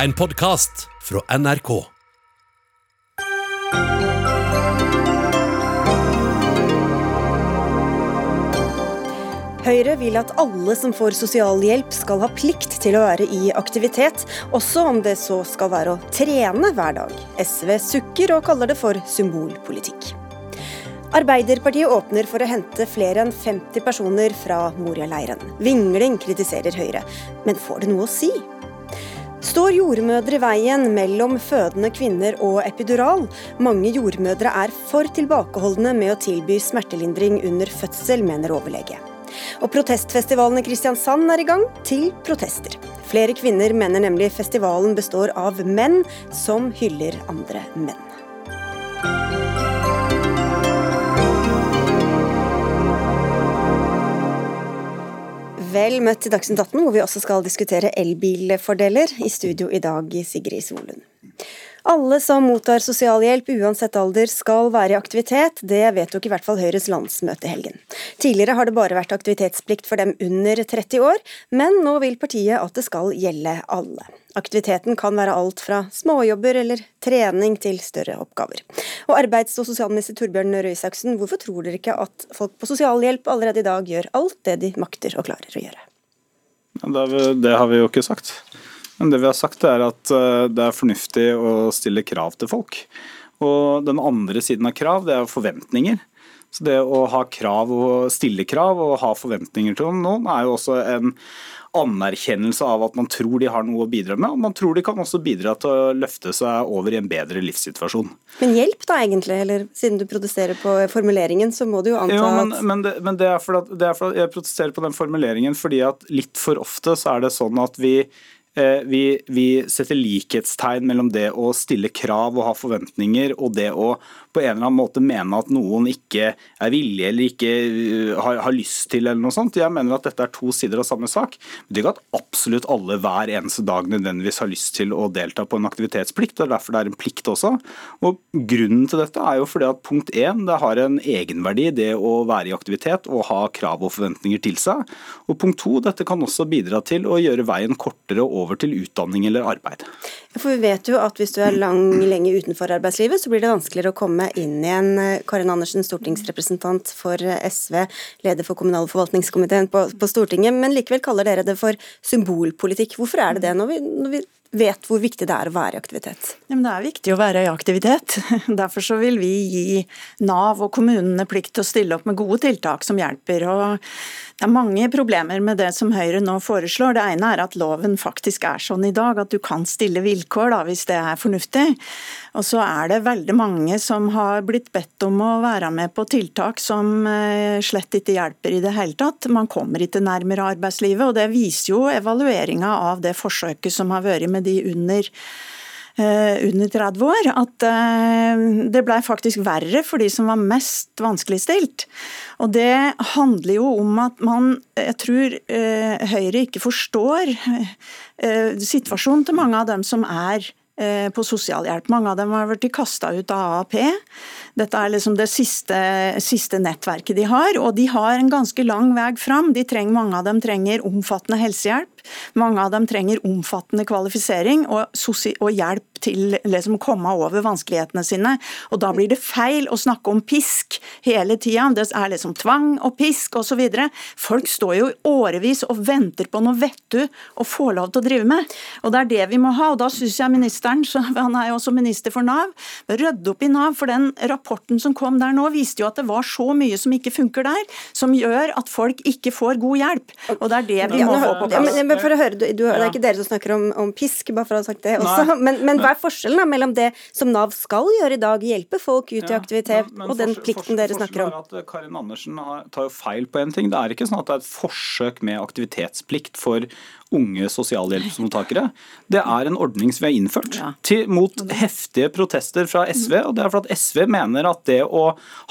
En podkast fra NRK. Høyre vil at alle som får sosialhjelp skal ha plikt til å være i aktivitet, også om det så skal være å trene hver dag. SV sukker og kaller det for symbolpolitikk. Arbeiderpartiet åpner for å hente flere enn 50 personer fra Moria-leiren. Vingling kritiserer Høyre, men får det noe å si? Står jordmødre i veien mellom fødende kvinner og epidural? Mange jordmødre er for tilbakeholdne med å tilby smertelindring under fødsel, mener overlege. Og protestfestivalen i Kristiansand er i gang, til protester. Flere kvinner mener nemlig festivalen består av menn som hyller andre menn. Vel møtt til Dagsnytt 18, hvor vi også skal diskutere elbilfordeler. I studio i dag, Sigrid Solund. Alle som mottar sosialhjelp uansett alder skal være i aktivitet, det vedtok i hvert fall Høyres landsmøte i helgen. Tidligere har det bare vært aktivitetsplikt for dem under 30 år, men nå vil partiet at det skal gjelde alle. Aktiviteten kan være alt fra småjobber eller trening til større oppgaver. Og Arbeids- og sosialminister Torbjørn Røe Isaksen, hvorfor tror dere ikke at folk på sosialhjelp allerede i dag gjør alt det de makter og klarer å gjøre? Det har vi jo ikke sagt. Men det vi har sagt er at eh, det er fornuftig å stille krav til folk. Og den andre siden av krav, det er forventninger. Så det å ha krav og stille krav og ha forventninger til noen, er jo også en anerkjennelse av at man tror de har noe å bidra med, og man tror de kan også bidra til å løfte seg over i en bedre livssituasjon. Men hjelp da egentlig, eller siden du protesterer på formuleringen, så må du jo anta jo, men, at Men, det, men det, er for at, er for at jeg protesterer på den formuleringen fordi at litt for ofte så er det sånn at vi vi, vi, setter likhetstegn mellom det å stille krav og ha forventninger, og det å på en eller annen måte mene at noen ikke er villige eller ikke uh, har, har, lyst til eller noe sånt. Jeg mener at dette er to sider av samme sak. Det betyr ikke at absolutt alle hver eneste dag nødvendigvis har lyst til å delta på en aktivitetsplikt. Det er derfor det er en plikt også. Og Grunnen til dette er jo fordi at punkt én, det har en egenverdi det å være i aktivitet og ha krav og forventninger til seg. Og punkt to, dette kan også bidra til å gjøre veien kortere over til utdanning eller arbeid. For vi vet jo at hvis du er lang, lenge utenfor arbeidslivet, så blir det vanskeligere å komme komme inn igjen. Karin Andersen, stortingsrepresentant for SV, leder for kommunal- og forvaltningskomiteen på, på, Stortinget, men likevel kaller dere det for symbolpolitikk. Hvorfor er det det, når vi, når vi vet hvor viktig det er å være i aktivitet? Ja, det er viktig å være i aktivitet. Derfor så vil vi gi Nav og kommunene plikt til å stille opp med gode tiltak som hjelper. Og det er mange problemer med det som Høyre nå foreslår. Det ene er at loven faktisk er sånn i dag at du kan stille vilkår da, hvis det er fornuftig. Og så er det veldig mange som har blitt bedt om å være med på tiltak som eh, slett ikke hjelper i det hele tatt. Man kommer ikke nærmere arbeidslivet, og det viser jo evalueringa av det forsøket som har vært med de under under 30 år, at eh, det ble faktisk verre for de som var mest vanskeligstilt. Og det handler jo om at man, jeg tror eh, Høyre ikke forstår situasjonen til mange av dem som er på sosialhjelp. Mange av dem har blitt kasta ut av AAP. Dette er liksom det siste, siste, nettverket de har, og de har en ganske lang vei fram. De trenger, mange av dem trenger omfattende helsehjelp. Mange av dem trenger omfattende kvalifisering og, og hjelp til liksom å komme over vanskelighetene sine. Og Da blir det feil å snakke om pisk hele tida. Det er liksom tvang og pisk osv. Folk står jo i årevis og venter på noe vettu å få lov til å drive med. Og Det er det vi må ha. og Da syns jeg ministeren, han er jo også minister for Nav, rydde opp i Nav. For den rapporten som kom der nå, viste jo at det var så mye som ikke funker der, som gjør at folk ikke får god hjelp. Og Det er det vi må få på plass. Ja, men for å høre, du, du, Det er ikke dere som snakker om, om pisk, bare for å ha sagt det også. Men, men hva er forskjellen da, mellom det som Nav skal gjøre i dag, hjelpe folk ut i aktivitet, og den plikten dere snakker om? Er at Karin Andersen tar jo feil på en ting. Det er ikke sånn at det er et forsøk med aktivitetsplikt for unge sosialhjelpsmottakere. Det er en ordning som vi har innført ja. til, mot heftige protester fra SV. og Det er for at SV mener at det å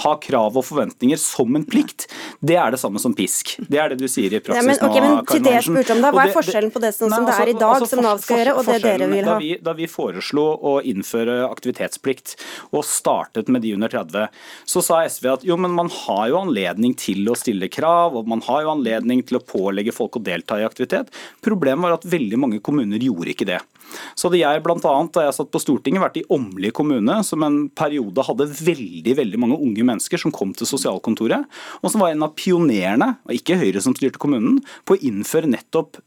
ha krav og forventninger som en plikt, det er det samme som pisk. Det er det du sier i praksis ja, men, okay, men nå, Karin Andersen. Hva er forskjellen på det sånn som det er i altså, dag, altså, som Nav skal gjøre, og det dere vil ha? Da vi, da vi foreslo å innføre aktivitetsplikt og startet med de under 30, så sa SV at jo, men man har jo anledning til å stille krav, og man har jo anledning til å pålegge folk å delta i aktivitet. Problemet var at veldig mange kommuner gjorde ikke det. Så hadde jeg blant annet, da jeg satt på Stortinget, vært i Åmli kommune, som en periode hadde veldig veldig mange unge mennesker som kom til sosialkontoret, og som var en av pionerene, og ikke Høyre som styrte kommunen, på å innføre nettopp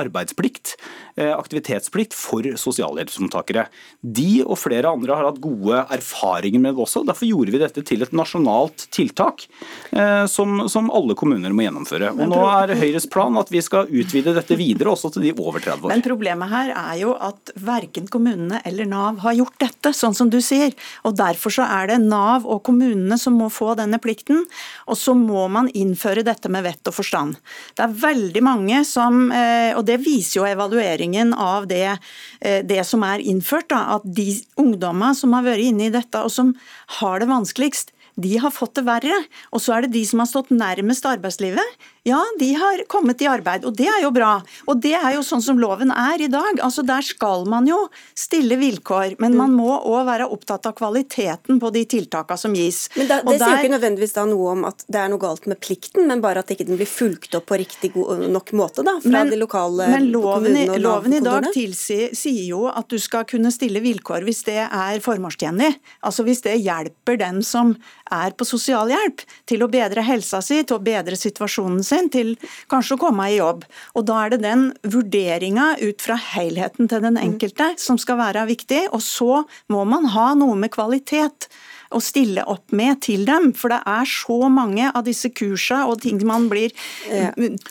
arbeidsplikt, eh, aktivitetsplikt, for sosialhjelpsmottakere. De og flere andre har hatt gode erfaringer med det også. Derfor gjorde vi dette til et nasjonalt tiltak eh, som, som alle kommuner må gjennomføre. Og Nå er Høyres plan at vi skal utvide dette videre også til de over 30 år. Men problemet her er jo at verken kommunene eller Nav har gjort dette, sånn som du sier. Og Derfor så er det Nav og kommunene som må få denne plikten. Og så må man innføre dette med vett og forstand. Det er veldig mange som, eh, og det viser jo evalueringen av det, eh, det som er innført, da, at de ungdommene som har vært inne i dette og som har det vanskeligst, de har fått det verre. Og så er det de som har stått nærmest arbeidslivet, ja, de har kommet i arbeid, og det er jo bra. Og det er jo sånn som loven er i dag. Altså Der skal man jo stille vilkår, men man må òg være opptatt av kvaliteten på de tiltakene som gis. Men da, Det der... sier jo ikke nødvendigvis da noe om at det er noe galt med plikten, men bare at ikke den blir fulgt opp på riktig god nok måte da, fra men, de lokale men loven, i, loven i dag tilsier, sier jo at du skal kunne stille vilkår hvis det er formålstjenlig. Altså hvis det hjelper den som er på sosialhjelp, til å bedre helsa si, til å bedre situasjonen sin til kanskje å komme i jobb. Og Da er det den vurderinga ut fra helheten til den enkelte som skal være viktig. Og så må man ha noe med kvalitet å stille opp med til dem. For det er så mange av disse kursene og ting man blir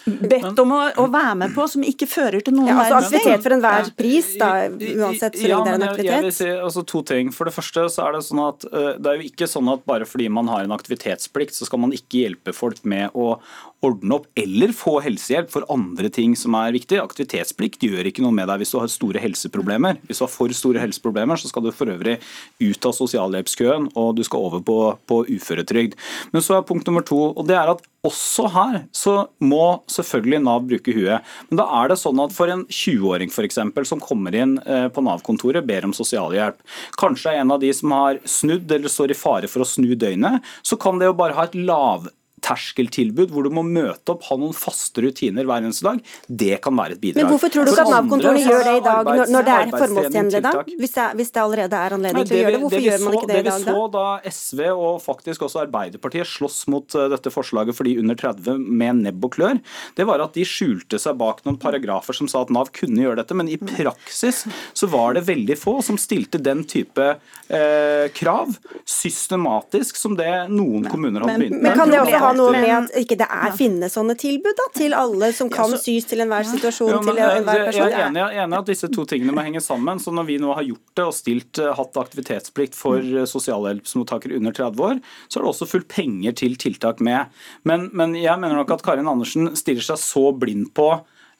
bedt om å, å, være med på, som ikke fører til noen ja, altså Aktivitet for enhver pris, da, uansett så lenge det er en aktivitet? Jeg vil si altså, to ting. For det første så er det sånn at uh, det er jo ikke sånn at bare fordi man har en aktivitetsplikt, så skal man ikke hjelpe folk med å, ordne opp eller få helsehjelp for andre ting som er viktig. Aktivitetsplikt gjør ikke noe med deg hvis du har store helseproblemer. Hvis du har for store helseproblemer, så skal du for øvrig ut av sosialhjelpskøen og du skal over på, på uføretrygd. Men så er punkt nummer to, og det er at også her så må selvfølgelig Nav bruke huet. Men da er det sånn at for en 20-åring f.eks. som kommer inn eh, på Nav-kontoret, ber om sosialhjelp, kanskje er en av de som har snudd eller står i fare for å snu døgnet, så kan det jo bare ha et lav lavterskeltilbud hvor du må møte opp, ha noen faste rutiner hver eneste dag, det kan være et bidrag. Men hvorfor tror du ikke at Nav-kontorene gjør det i dag, arbeids, når, det er formålstjenlig da? Hvis det, hvis det, allerede er anledning Nei, til å gjøre det, hvorfor det gjør man ikke det, i dag da? Det vi så da SV og faktisk også Arbeiderpartiet sloss mot uh, dette forslaget for de under 30 med nebb og klør, det var at de skjulte seg bak noen paragrafer som sa at Nav kunne gjøre dette, men i praksis så var det veldig få som stilte den type eh, krav systematisk som det noen kommuner hadde begynt med. Men kan det også ha noe med at ikke det er finnes sånne tilbud da, til alle som kan sys til enhver situasjon? Ja, til enhver person? Jeg er enig, jeg er enig at disse to tingene må henge sammen. så Når vi nå har gjort det og stilt, eh, hatt aktivitetsplikt for mm. eh, sosialhjelpsmottakere under 30 år, så er det også fullt penger til tiltak med. Men, men jeg mener nok at Karin Andersen stiller seg så blind på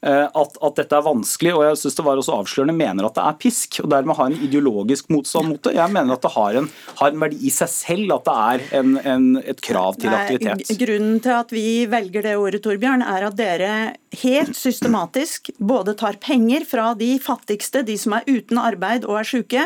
at, at, dette er vanskelig, og jeg synes det var også avslørende, mener at det er pisk, og dermed har en ideologisk motstand mot det. Jeg mener at det har en, har en verdi i seg selv at det er en, en, et krav til aktivitet. Grunnen til at vi velger det ordet, Torbjørn, er at dere helt systematisk både tar penger fra de fattigste, de som er uten arbeid og er syke,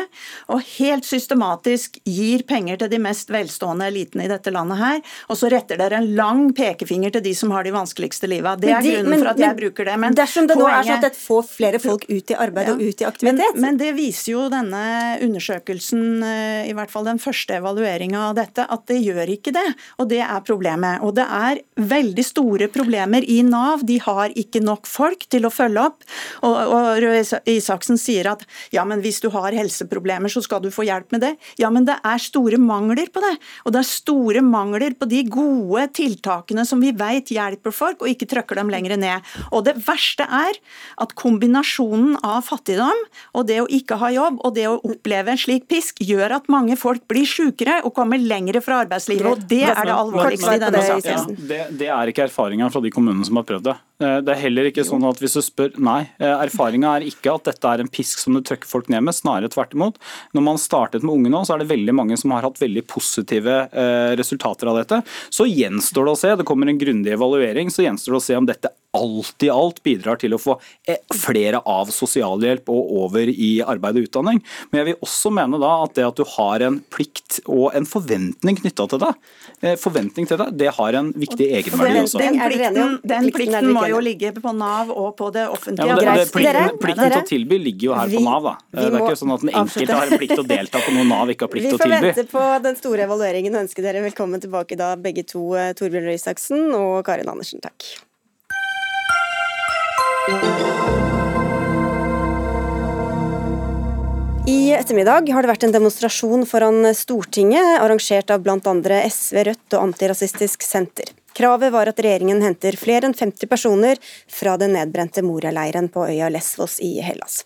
og helt systematisk gir penger til de mest velstående elitene i dette landet her, og så retter dere en lang pekefinger til de som har de vanskeligste livet. Det er grunnen for at jeg bruker det. men dersom det Poenget, nå er sånn at det får flere folk ut i arbeid ja, og ut i aktivitet. Men, men, det viser jo denne undersøkelsen, eh, i hvert fall den første evalueringa av dette, at det gjør ikke det. Og det er problemet. Og det er veldig store problemer i Nav. De har ikke nok folk til å følge opp. Og, og Røe Isaksen sier at ja, men hvis du har helseproblemer, så skal du få hjelp med det. Ja, men det er store mangler på det. Og det er store mangler på de gode tiltakene som vi vet hjelper folk, og ikke trykker dem lenger ned. Og det verste er at kombinasjonen av fattigdom og det å ikke ha jobb og det å oppleve en slik pisk, gjør at mange folk blir sykere og kommer lengre fra arbeidslivet. og Det er det alvorligste i denne saken. Ja, det, det er ikke erfaringa fra de kommunene som har prøvd det. Eh, det er heller ikke sånn at hvis du spør Nei, eh, erfaringa er ikke at dette er en pisk som du trykker folk ned med, snarere tvert imot. Når man startet med unge nå, så er det veldig mange som har hatt veldig positive eh, resultater av dette. Så gjenstår det å se, det kommer en grundig evaluering, så gjenstår det å se om dette alt i alt bidrar til å få eh, flere av sosialhjelp og over i arbeid og utdanning. Men jeg vil også mene da at det at du har en plikt og en forventning knytta til det, eh, forventning til deg, det har en viktig egenverdi også. Den plikten, den plikten må jo ligge på Nav og på det offentlige. Ja, det, det, plikten, plikten til å tilby ligger jo her på Nav. da. Det er ikke sånn at den enkelte har en plikt til å delta på noe Nav ikke har plikt til å tilby. Vi får vente på den store evalueringen og ønske dere velkommen tilbake da, begge to, Torbjørn Røe Isaksen og Karin Andersen. Takk. I ettermiddag har det vært en demonstrasjon foran Stortinget, arrangert av bl.a. SV, Rødt og Antirasistisk Senter. Kravet var at regjeringen henter flere enn 50 personer fra den nedbrente Moria-leiren på øya Lesvos i Hellas.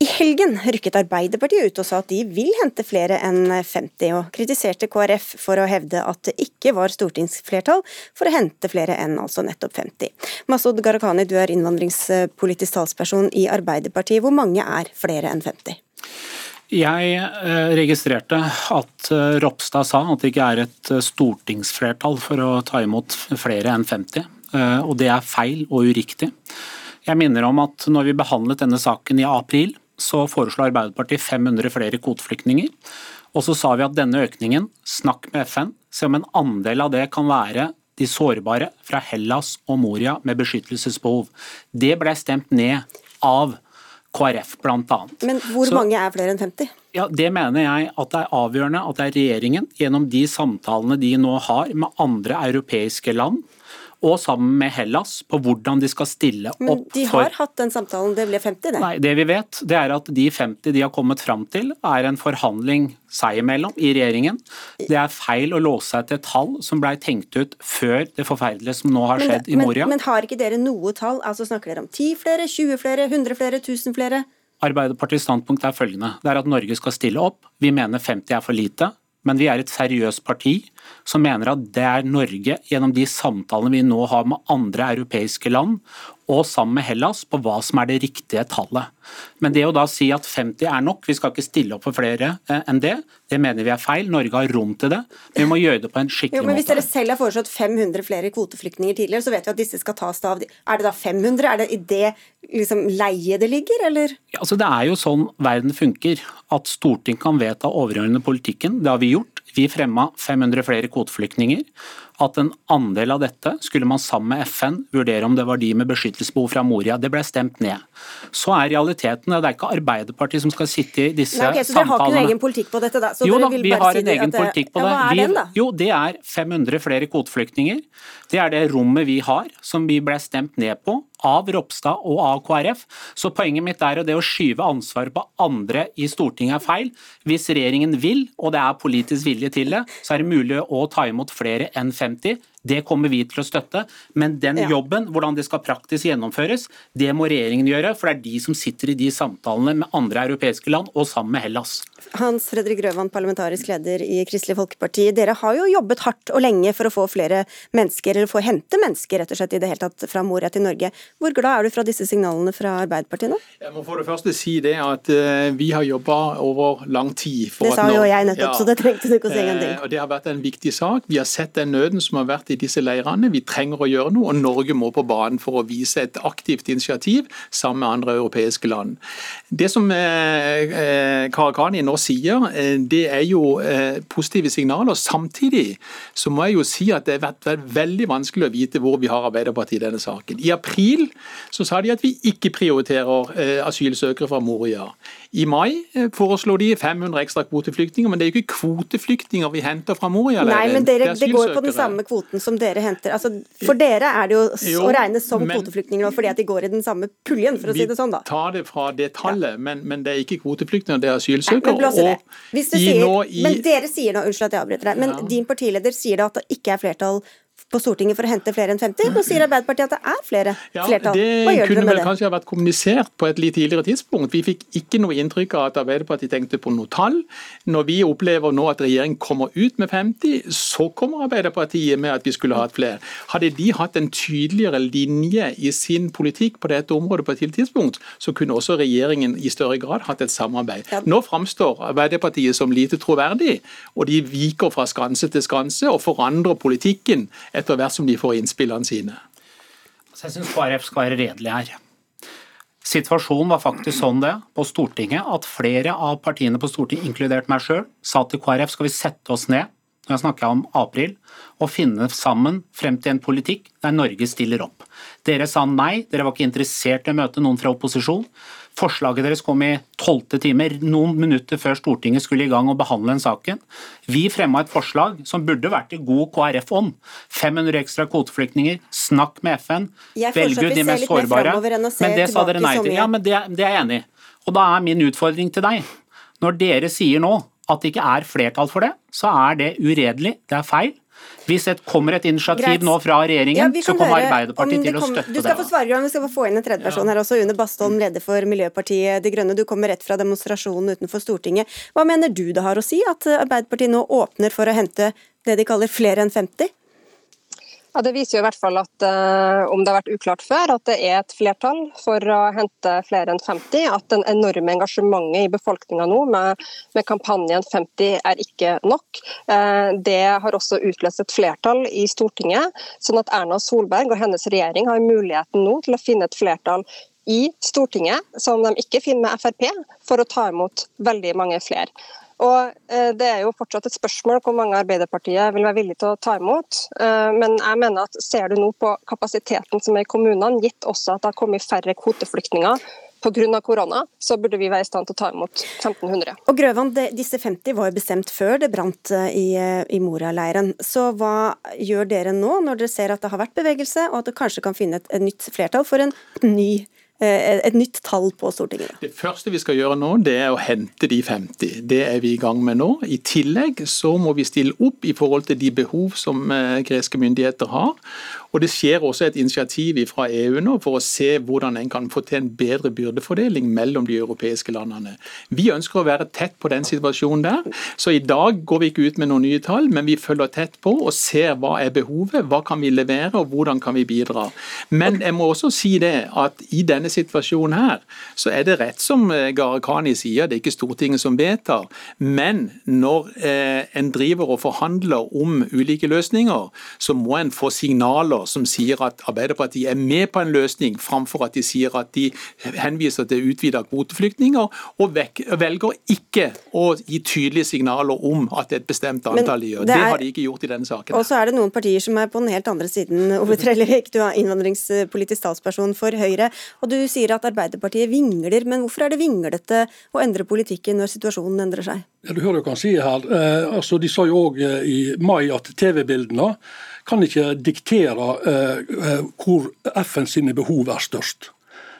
I helgen rykket Arbeiderpartiet ut og sa at de vil hente flere enn 50, og kritiserte KrF for å hevde at det ikke var stortingsflertall for å hente flere enn altså nettopp 50. Masud Gharahkhani, du er innvandringspolitisk talsperson i Arbeiderpartiet. Hvor mange er flere enn 50? Jeg eh, registrerte at eh, Ropstad sa at det ikke er et eh, stortingsflertall for å ta imot flere enn 50, og det er feil og uriktig. Jeg minner om at når vi behandlet denne saken i april, så foreslo Arbeiderpartiet 500 flere kvoteflyktninger. Og så sa vi at denne økningen, snakk med FN, se om en andel av det kan være de sårbare fra Hellas og Moria med beskyttelsesbehov. Det ble stemt ned av KrF bl.a. Men hvor så, mange er flere enn 50? Ja, Det mener jeg at det er avgjørende at det er regjeringen, gjennom de samtalene de nå har med andre europeiske land, og sammen med Hellas på hvordan de skal stille opp for Men de har hatt den samtalen, det ble 50 det? Nei, det vi vet det er at de 50 de har kommet fram til er en forhandling seg imellom i regjeringen. Det er feil å låse seg til tall som ble tenkt ut før det forferdelige som nå har skjedd men, i Moria. Men, men har ikke dere noe tall? Altså Snakker dere om 10 flere, 20 flere, 100 flere, 1000 flere? Arbeiderpartiets standpunkt er følgende. Det er at Norge skal stille opp. Vi mener 50 er for lite men vi er et seriøst parti som mener at det er Norge, gjennom de samtalene vi nå har med andre europeiske land, og sammen med Hellas, på hva som er det riktige tallet. Men det å da si at 50 er nok, vi skal ikke stille opp for flere eh, enn det, det mener vi er feil. Norge har rom til det. Vi må gjøre det på en skikkelig jo, men Hvis dere selv har foreslått 500 flere kvoteflyktninger tidligere, så vet vi at disse skal tas av. Er det da 500? Er det i det liksom, leiet det ligger, eller? Ja, altså Det er jo sånn verden funker. At Stortinget kan vedta overordnede politikken. Det har vi gjort. Vi fremma 500 flere kvoteflyktninger. At en andel av dette skulle man sammen med FN vurdere om det var de med beskyttelsesbehov fra Moria. Det ble stemt ned. Så er realiteten at det er ikke Arbeiderpartiet som skal sitte i disse Nei, okay, så samtalene. Så dere har ikke en egen politikk på dette, da? Så jo da, vi har en egen det, politikk på det. Ja, hva er den, da? Jo, det er 500 flere kvoteflyktninger. Det er det rommet vi har, som vi ble stemt ned på av Ropstad og av KrF. Så poenget mitt er at det å skyve ansvaret på andre i Stortinget er feil. Hvis regjeringen vil, og det er politisk vilje til det, så er det mulig å ta imot flere enn 50. Det kommer vi til å støtte, men den jobben, hvordan det skal praktisk gjennomføres, det må regjeringen gjøre, for det er de som sitter i de samtalene med andre europeiske land og sammen med Hellas. Hans Fredrik Grøvan, parlamentarisk leder i Kristelig Folkeparti. Dere har jo jobbet hardt og lenge for å få flere mennesker, eller få hente mennesker rett og slett i det hele tatt fra Moria til Norge. Hvor glad er du fra disse signalene fra Arbeiderpartiet nå? Jeg må for det første si det at uh, vi har jobba over lang tid. For det sa jo jeg nettopp, ja, så det trengte du ikke å si en ting. Og Det har vært en viktig sak. Vi har sett den nøden som har vært i disse leirene. Vi trenger å gjøre noe, og Norge må på banen for å vise et aktivt initiativ sammen med andre europeiske land. Det som eh, eh Karakani nå sier, eh, det er jo eh, positive signaler. Samtidig så må jeg jo si at det har vært veldig vanskelig å vite hvor vi har Arbeiderpartiet i denne saken. I april så sa de at vi ikke prioriterer eh, asylsøkere fra Moria. I mai foreslo foreslår de 500 ekstra kvoteflyktninger, men det er jo ikke kvoteflyktninger vi henter fra Moria-leiren. Nei, men dere, det, det går på den samme kvoten som dere henter. Altså, for dere er det jo, jo å regne som men, kvoteflyktninger fordi at de går i den samme puljen, for å si det sånn, da. Vi tar det fra det tallet, ja. men, men, det er ikke kvoteflyktninger, det er asylsøkere. Men, sier, i, men dere sier nå, unnskyld at jeg avbryter deg, men ja. din partileder sier da at det ikke er flertall på Stortinget for å hente flere enn 50. Nå sier Arbeiderpartiet at det er flere ja, flertall. Hva gjør dere med det? Det kunne vel kanskje ha vært kommunisert på et litt tidligere tidspunkt. Vi fikk ikke noe inntrykk av at Arbeiderpartiet tenkte på noe tall. Når vi opplever nå at regjeringen kommer ut med 50, så kommer Arbeiderpartiet med at vi skulle hatt flere. Hadde de hatt en tydeligere linje i sin politikk på dette området på et tidlig tidspunkt, så kunne også regjeringen i større grad hatt et samarbeid. Ja. Nå framstår Arbeiderpartiet som lite troverdig, og de viker fra skanse til skanse og forandrer politikken etter hvert som de får innspillene sine. Så jeg syns KrF skal være redelig her. Situasjonen var faktisk sånn det på Stortinget at flere av partiene på Stortinget, inkludert meg sjøl, sa til KrF skal vi sette oss ned nå snakker jeg om april, og finne sammen frem til en politikk der Norge stiller opp. Dere sa nei, dere var ikke interessert i å møte noen fra opposisjon. Forslaget deres kom i tolvte time, noen minutter før Stortinget skulle i gang og behandle den saken. Vi fremma et forslag som burde vært i god KrF-ånd. 500 ekstra kvoteflyktninger, snakk med FN, velg ut de mest sårbare. Men det sa dere nei til. Ja, men det, det er jeg enig i. Og da er min utfordring til deg. Når dere sier nå at det ikke er flertall for det, så er det uredelig, det er feil. Hvis det kommer et initiativ Greit. nå fra regjeringen, ja, så kommer Arbeiderpartiet til å støtte det. Du skal få svare, vi skal få inn en tredje person ja. her også. Une Bastholm, leder for Miljøpartiet De Grønne. Du kommer rett fra demonstrasjonen utenfor Stortinget. Hva mener du det har å si at Arbeiderpartiet nå åpner for å hente det de kaller flere enn 50? Ja, Det viser jo i hvert fall at uh, om det har vært uklart før, at det er et flertall for å hente flere enn 50. At den enorme engasjementet i befolkninga nå med, med, kampanjen 50 er ikke nok. Uh, det har også utløst et flertall i Stortinget, sånn at Erna Solberg og hennes regjering har muligheten nå til å finne et flertall i Stortinget, som de ikke finner med Frp, for å ta imot veldig mange flere. Og eh, Det er jo fortsatt et spørsmål hvor mange Arbeiderpartiet vil være villig til å ta imot. Eh, men jeg mener at ser du nå på kapasiteten som er i kommunene, gitt også at det har kommet færre kvoteflyktninger pga. korona, så burde vi være i stand til å ta imot 1500. Og Grøvan, Disse 50 var jo bestemt før det brant eh, i, i Moria-leiren. Så hva gjør dere nå, når dere ser at det har vært bevegelse, og at det kanskje kan finne et, et nytt flertall for en ny Eh, et nytt tall på Stortinget? Det første vi skal gjøre nå, det er å hente de 50. Det er vi i gang med nå. I tillegg så må vi stille opp i forhold til de behov som eh, greske myndigheter har. Og Det skjer også et initiativ fra EU nå for å se hvordan en kan få til en bedre byrdefordeling mellom de europeiske landene. Vi ønsker å være tett på den situasjonen der. Så i dag går vi ikke ut med noen nye tall, men vi følger tett på og ser hva er behovet, hva kan vi levere og hvordan kan vi bidra. Men jeg må også si det at i denne situasjonen her, så er det rett som eh, Gharahkhani sier, det er ikke Stortinget som vedtar. Men når eh, en driver og forhandler om ulike løsninger, så må en få signaler som sier at Arbeiderpartiet er med på en løsning, framfor at de sier at de henviser til utvida kvoteflyktninger, og velger ikke å gi tydelige signaler om at det er et bestemt antall de gjør. Det, er, det, har de ikke gjort i denne saken. Og så er det noen partier som er på den helt andre siden. Ove Trellevik, du er innvandringspolitisk statsperson for Høyre, og du sier at Arbeiderpartiet vingler. Men hvorfor er det vinglete å endre politikken når situasjonen endrer seg? Ja, du hører jo hva han sier her. Eh, altså, de sa jo òg eh, i mai at TV-bildene kan ikke diktere eh, eh hvor FN sine behov er størst.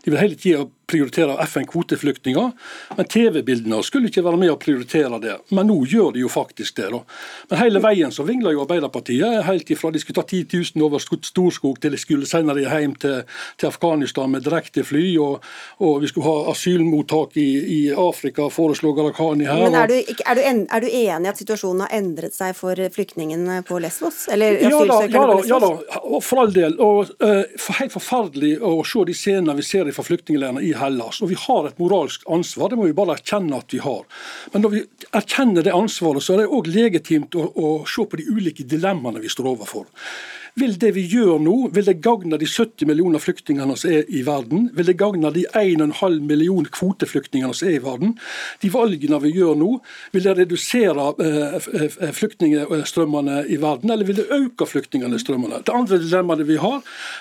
De vil hele tida prioritere FN-kvoteflyktninger. Men TV-bildene skulle ikke være med å prioritere det. Men nå gjør de jo faktisk det. da. Men hele veien så vingler jo Arbeiderpartiet. Helt ifra de skulle ta 10 000 over Storskog til de skulle sende dem hjem til, til Afghanistan med direktefly. Og, og vi skulle ha asylmottak i, i Afrika, foreslo Gharahkhani her. Men er du, er, du en, er du, enig at situasjonen har endret seg for flyktningene på Lesvos? Eller asylsøkerne ja, ja, på Lesvos? Ja da, for all del. Og uh, Helt forferdelig å se de scenene vi ser fra flyktningleirene i Hellas. Og vi har et moralsk ansvar, det må vi bare erkjenne at vi har. Men når vi erkjenner det ansvaret, så er det òg legitimt å, å se på de ulike dilemmaene vi står overfor. Vil det vi gjør nå, vil det gagne de 70 millioner flyktningene som er i verden? Vil det gagne de 1,5 million kvoteflyktningene som er i verden? De valgene vi gjør nå, vil det redusere eh, eh, flyktningstrømmene i verden, eller vil det øke flyktningstrømmene? Det andre dilemmaet vi har,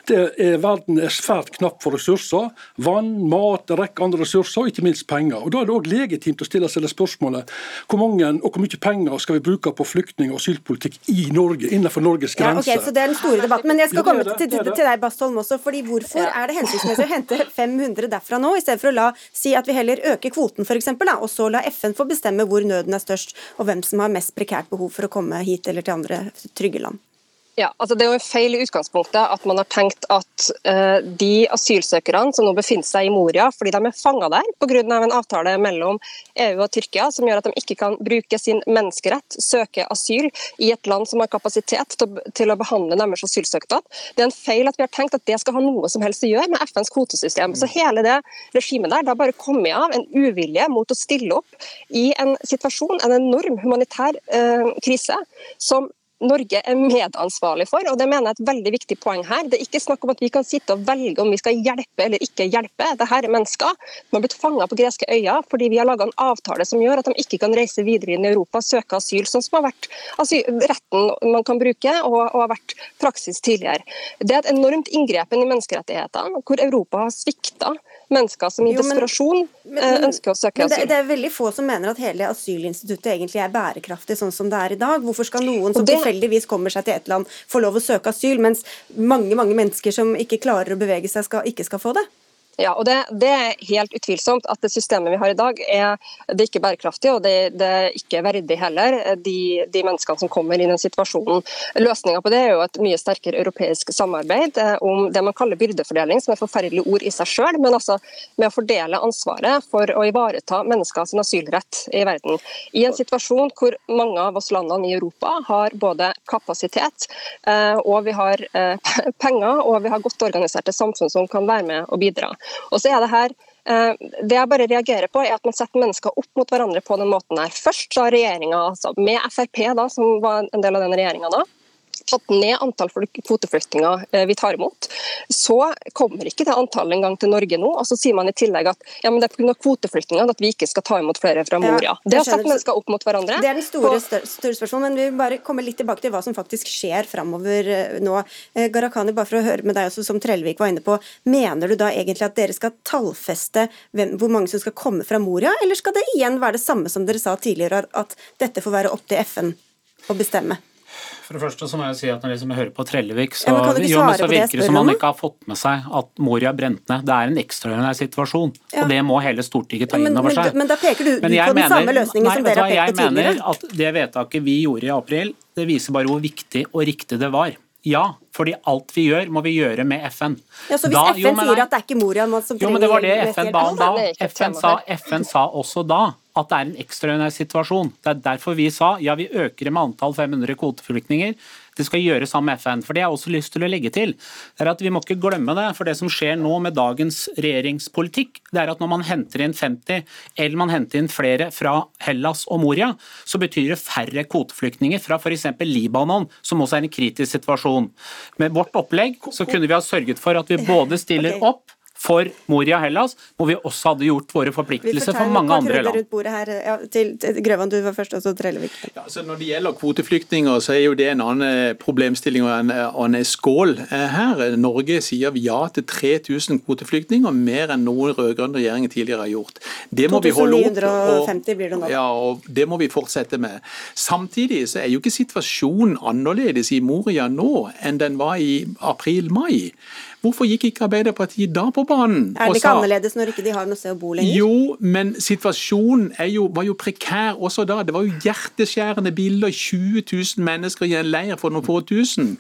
det er verden er svært knapp for ressurser. Vann, mat, en rekke andre ressurser, og ikke minst penger. Og Da er det òg legitimt å stille seg det spørsmålet hvor mange og hvor mye penger skal vi bruke på flyktning- og asylpolitikk i Norge, innenfor Norges grenser? Ja, okay, så det er store debatten. Men jeg skal komme til, til, til deg, Bastholm, også. fordi Hvorfor er det hensiktsmessig å hente 500 derfra nå, i stedet for å la si at vi heller øker kvoten, f.eks., og så la FN få bestemme hvor nøden er størst, og hvem som har mest prekært behov for å komme hit eller til andre trygge land? Ja, altså Det er jo feil i utgangspunktet at man har tenkt at uh, de asylsøkerne som nå befinner seg i Moria fordi de er fanga der pga. en avtale mellom EU og Tyrkia som gjør at de ikke kan bruke sin menneskerett, søke asyl i et land som har kapasitet til, til å behandle deres asylsøknad. Det er en feil at vi har tenkt at det skal ha noe som helst å gjøre med FNs kvotesystem. Så Hele det regimet der det har bare kommet av en uvilje mot å stille opp i en situasjon, en enorm humanitær uh, krise, som Norge er medansvarlig for. og Det mener jeg er et veldig viktig poeng her. Det er ikke snakk om at vi kan sitte og velge om vi skal hjelpe eller ikke hjelpe. Dette er mennesker som har blitt fanga på greske øyer fordi vi har laga en avtale som gjør at de ikke kan reise videre inn i Europa og søke asyl, sånn som har vært altså, retten man kan bruke og, og har vært praksis tidligere. Det er et enormt inngrepen i menneskerettighetene, hvor Europa har svikta mennesker som i jo, men, desperasjon men, eh, ønsker å søke asyl. Det, det, er veldig få som mener at hele asylinstituttet egentlig er bærekraftig sånn som det er i dag. Hvorfor skal noen som det, tilfeldigvis kommer seg til et land få lov å søke asyl, mens mange mange mennesker som ikke klarer å bevege seg, skal, ikke skal få det? Ja, og det, det, er helt utvilsomt at det systemet vi har i dag er, det er ikke bærekraftig og det, det er ikke verdig heller, de, de, menneskene som kommer i den situasjonen. Løsninga på det er jo et mye sterkere europeisk samarbeid eh, om det man kaller byrdefordeling, som er et forferdelig ord i seg sjøl, men altså med å fordele ansvaret for å ivareta menneskers asylrett i verden. I en situasjon hvor mange av oss landene i Europa har både kapasitet eh, og vi har eh, penger og vi har godt organiserte samfunn som kan være med og bidra. Og så er Det her eh, det jeg bare reagerer på er at man setter mennesker opp mot hverandre på den måten. her. Først sa regjeringa, altså med Frp, da, som var en del av den regjeringa da, tatt ned antall kvoteflyktninger eh, vi tar imot, så kommer ikke det antallet engang til Norge nå. Og så sier man i tillegg at ja, men det er pga. kvoteflyktninger at vi ikke skal ta imot flere fra Moria. Ja, det har satt mennesker opp mot hverandre. Det er den store, større spørsmålet, men vi vil bare komme litt tilbake til hva som faktisk skjer framover eh, nå. Garakani, Gharahkhani, bare for å høre med deg også, som Trellevik var inne på, mener du da egentlig at dere skal tallfeste hvem, hvor mange som skal komme fra Moria, eller skal det igjen være det samme som dere sa tidligere, at dette får være opp til FN å bestemme? For det første så må jeg si at Når jeg hører på Trellevik, så, ja, jo, så virker det som han ikke har fått med seg at Moria brent ned. Det er en ekstraordinær situasjon, ja. og det må hele Stortinget ta inn over seg. Men, men, da peker du på den mener, samme løsningen nei, som dere har pekt på tidligere. Jeg mener at det vedtaket vi gjorde i april, det viser bare hvor viktig og riktig det var. Ja, fordi alt vi gjør, må vi gjøre med FN. Ja, Så hvis da, FN jo, sier at det er ikke Moria som trenger Jo, men det var det FN ba om da. FN sa, FN sa også da at det er en ekstraordinær situasjon. Det er derfor vi sa ja, vi øker med antall 500 kvoteflyktninger. Det skal gjøres sammen med FN. For det jeg har også lyst til å legge til, er at vi må ikke glemme det. For det som skjer nå med dagens regjeringspolitikk, det er at når man henter inn 50, eller man henter inn flere fra Hellas og Moria, så betyr det færre kvoteflyktninger fra f.eks. Libanon, som også er en kritisk situasjon. Med vårt opplegg så kunne vi ha sørget for at vi både stiller opp for Moria Hellas, hvor vi også hadde gjort våre forpliktelser for mange andre land. Rundt bordet her. Ja, til, til Grøvan, du var først, og så Trellevik. Ja, så når det gjelder kvoteflyktninger, så er jo det en annen problemstilling og en, annen skål eh, her. Norge sier ja til 3000 kvoteflyktninger, mer enn noen rød-grønn regjering tidligere har gjort. Det må vi holde opp. Og, blir det nå. Ja, og det må vi fortsette med. Samtidig så er jo ikke situasjonen annerledes i Moria nå enn den var i april-mai. Hvorfor gikk ikke Arbeiderpartiet da på banen? Er det ikke annerledes når ikke de har noe sted å bo lenger? Jo, men situasjonen jo, var jo prekær også da. Det var jo hjerteskjærende bilder. 20 000 mennesker i en leir for noen få tusen.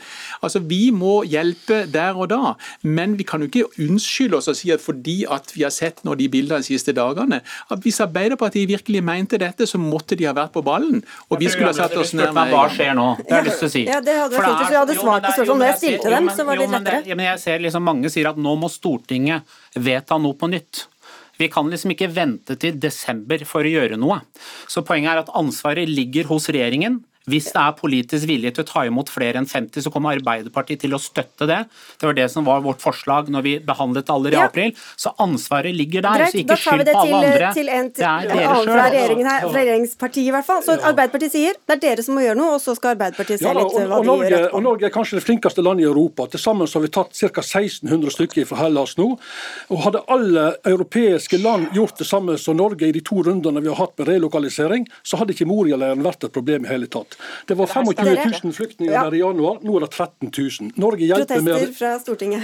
Altså, Vi må hjelpe der og da, men vi kan jo ikke unnskylde oss og si at fordi at vi har sett nå de bildene de siste dagene, at hvis Arbeiderpartiet virkelig mente dette, så måtte de ha vært på ballen. Og vi skulle ha satt oss ned med Hva skjer nå? Det har jeg lyst til å si. Ja, det hadde vært fint hvis vi hadde svart på spørsmål. Når jeg stilte dem, så var det litt lettere. Jeg ser liksom mange sier at nå må Stortinget vedta noe på nytt. Vi kan liksom ikke vente til desember for å gjøre noe. Så Poenget er at ansvaret ligger hos regjeringen. Hvis det er politisk vilje til å ta imot flere enn 50, så kommer Arbeiderpartiet til å støtte det. Det var det som var vårt forslag når vi behandlet alle i ja. april. Så ansvaret ligger der. Greit, så ikke skyld på alle andre. Til en, til, det er dere sjøl. Fra, regjeringen her, fra regjeringspartiet i hvert fall. Så Arbeiderpartiet sier det er dere som må gjøre noe, og så skal Arbeiderpartiet se ja, litt hva de Norge, gjør etterpå. Og Norge er kanskje det flinkeste landet i Europa. Til sammen har vi tatt ca. 1600 stykker fra Hellas nå. Og hadde alle europeiske land gjort det samme som Norge i de to rundene vi har hatt med relokalisering, så hadde ikke Moria-leiren vært et problem i hele tatt. Det var 25 000 flyktninger der i januar, nå er det 13 000. Norge hjelper med Protester fra Stortinget.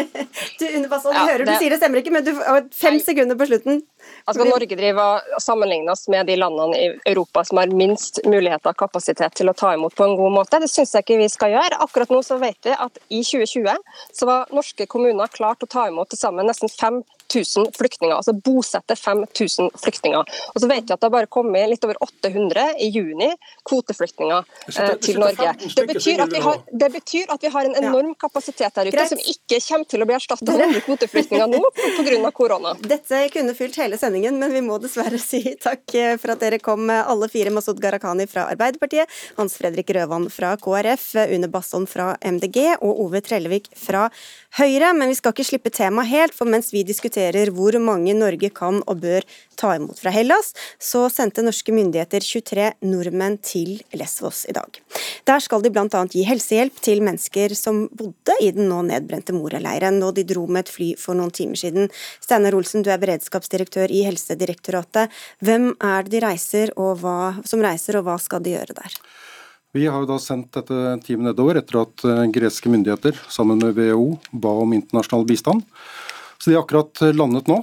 du, Underbasson, ja, hører du sier det stemmer ikke, men du har fem sekunder på slutten. Altså, Norge driver sammenlignes med de landene i Europa som har minst muligheter og kapasitet til å ta imot på en god måte. Det syns jeg ikke vi skal gjøre. Akkurat nå så vet vi at i 2020 så var norske kommuner klart å ta imot til sammen nesten 5 5000 flyktninger. Altså bosette 5000 flyktninger. Og så vet vi at det har bare kommet litt over 800 i juni kvoteflyktninger eh, til Norge. Det betyr, har, det betyr, at vi har, en enorm kapasitet der ute Greit. som ikke kommer til å bli erstatta av andre kvoteflyktninger nå pga. korona. Dette kunne fylt hele sendingen, men vi må dessverre si takk for at dere kom, alle fire. Masud Gharahkhani fra Arbeiderpartiet, Hans Fredrik Røvan fra KrF, Une Basson fra MDG og Ove Trellevik fra Høyre. Men vi skal ikke slippe temaet helt, for mens vi diskuterer hvor mange Norge kan og bør ta imot fra Hellas, så sendte norske myndigheter 23 nordmenn til Lesvos i dag. Der skal de bl.a. gi helsehjelp til mennesker som bodde i den nå nedbrente Moria-leiren, og de dro med et fly for noen timer siden. Steinar Olsen, du er beredskapsdirektør i Helsedirektoratet. Hvem er det de reiser, hva, som reiser, og hva skal de gjøre der? Vi har da sendt dette teamet nedover etter at eh, greske myndigheter sammen med WHO ba om internasjonal bistand. Så De har akkurat landet nå,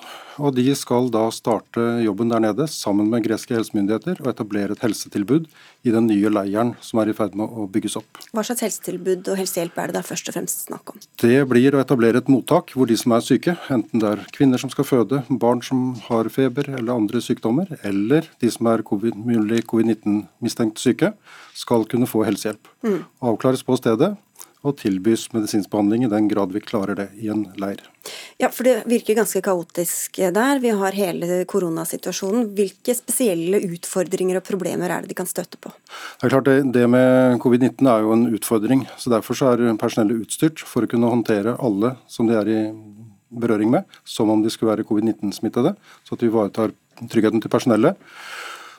og de skal da starte jobben der nede sammen med greske helsemyndigheter og etablere et helsetilbud i den nye leiren som er i ferd med å bygges opp. Hva slags helsetilbud og helsehjelp er det da først og fremst snakk om? Det blir å etablere et mottak hvor de som er syke, enten det er kvinner som skal føde, barn som har feber eller andre sykdommer, eller de som er COVID, mulig covid-19-mistenkt syke, skal kunne få helsehjelp. Mm. Avklares på stedet og tilbys medisinsk behandling i den grad vi klarer det i en leir. Ja, for Det virker ganske kaotisk der. Vi har hele koronasituasjonen. Hvilke spesielle utfordringer og problemer er det de kan støtte på? Det er klart det, det med covid-19 er jo en utfordring. så Derfor så er personellet utstyrt for å kunne håndtere alle som de er i berøring med, som om de skulle være covid-19-smittede. Så at vi ivaretar tryggheten til personellet.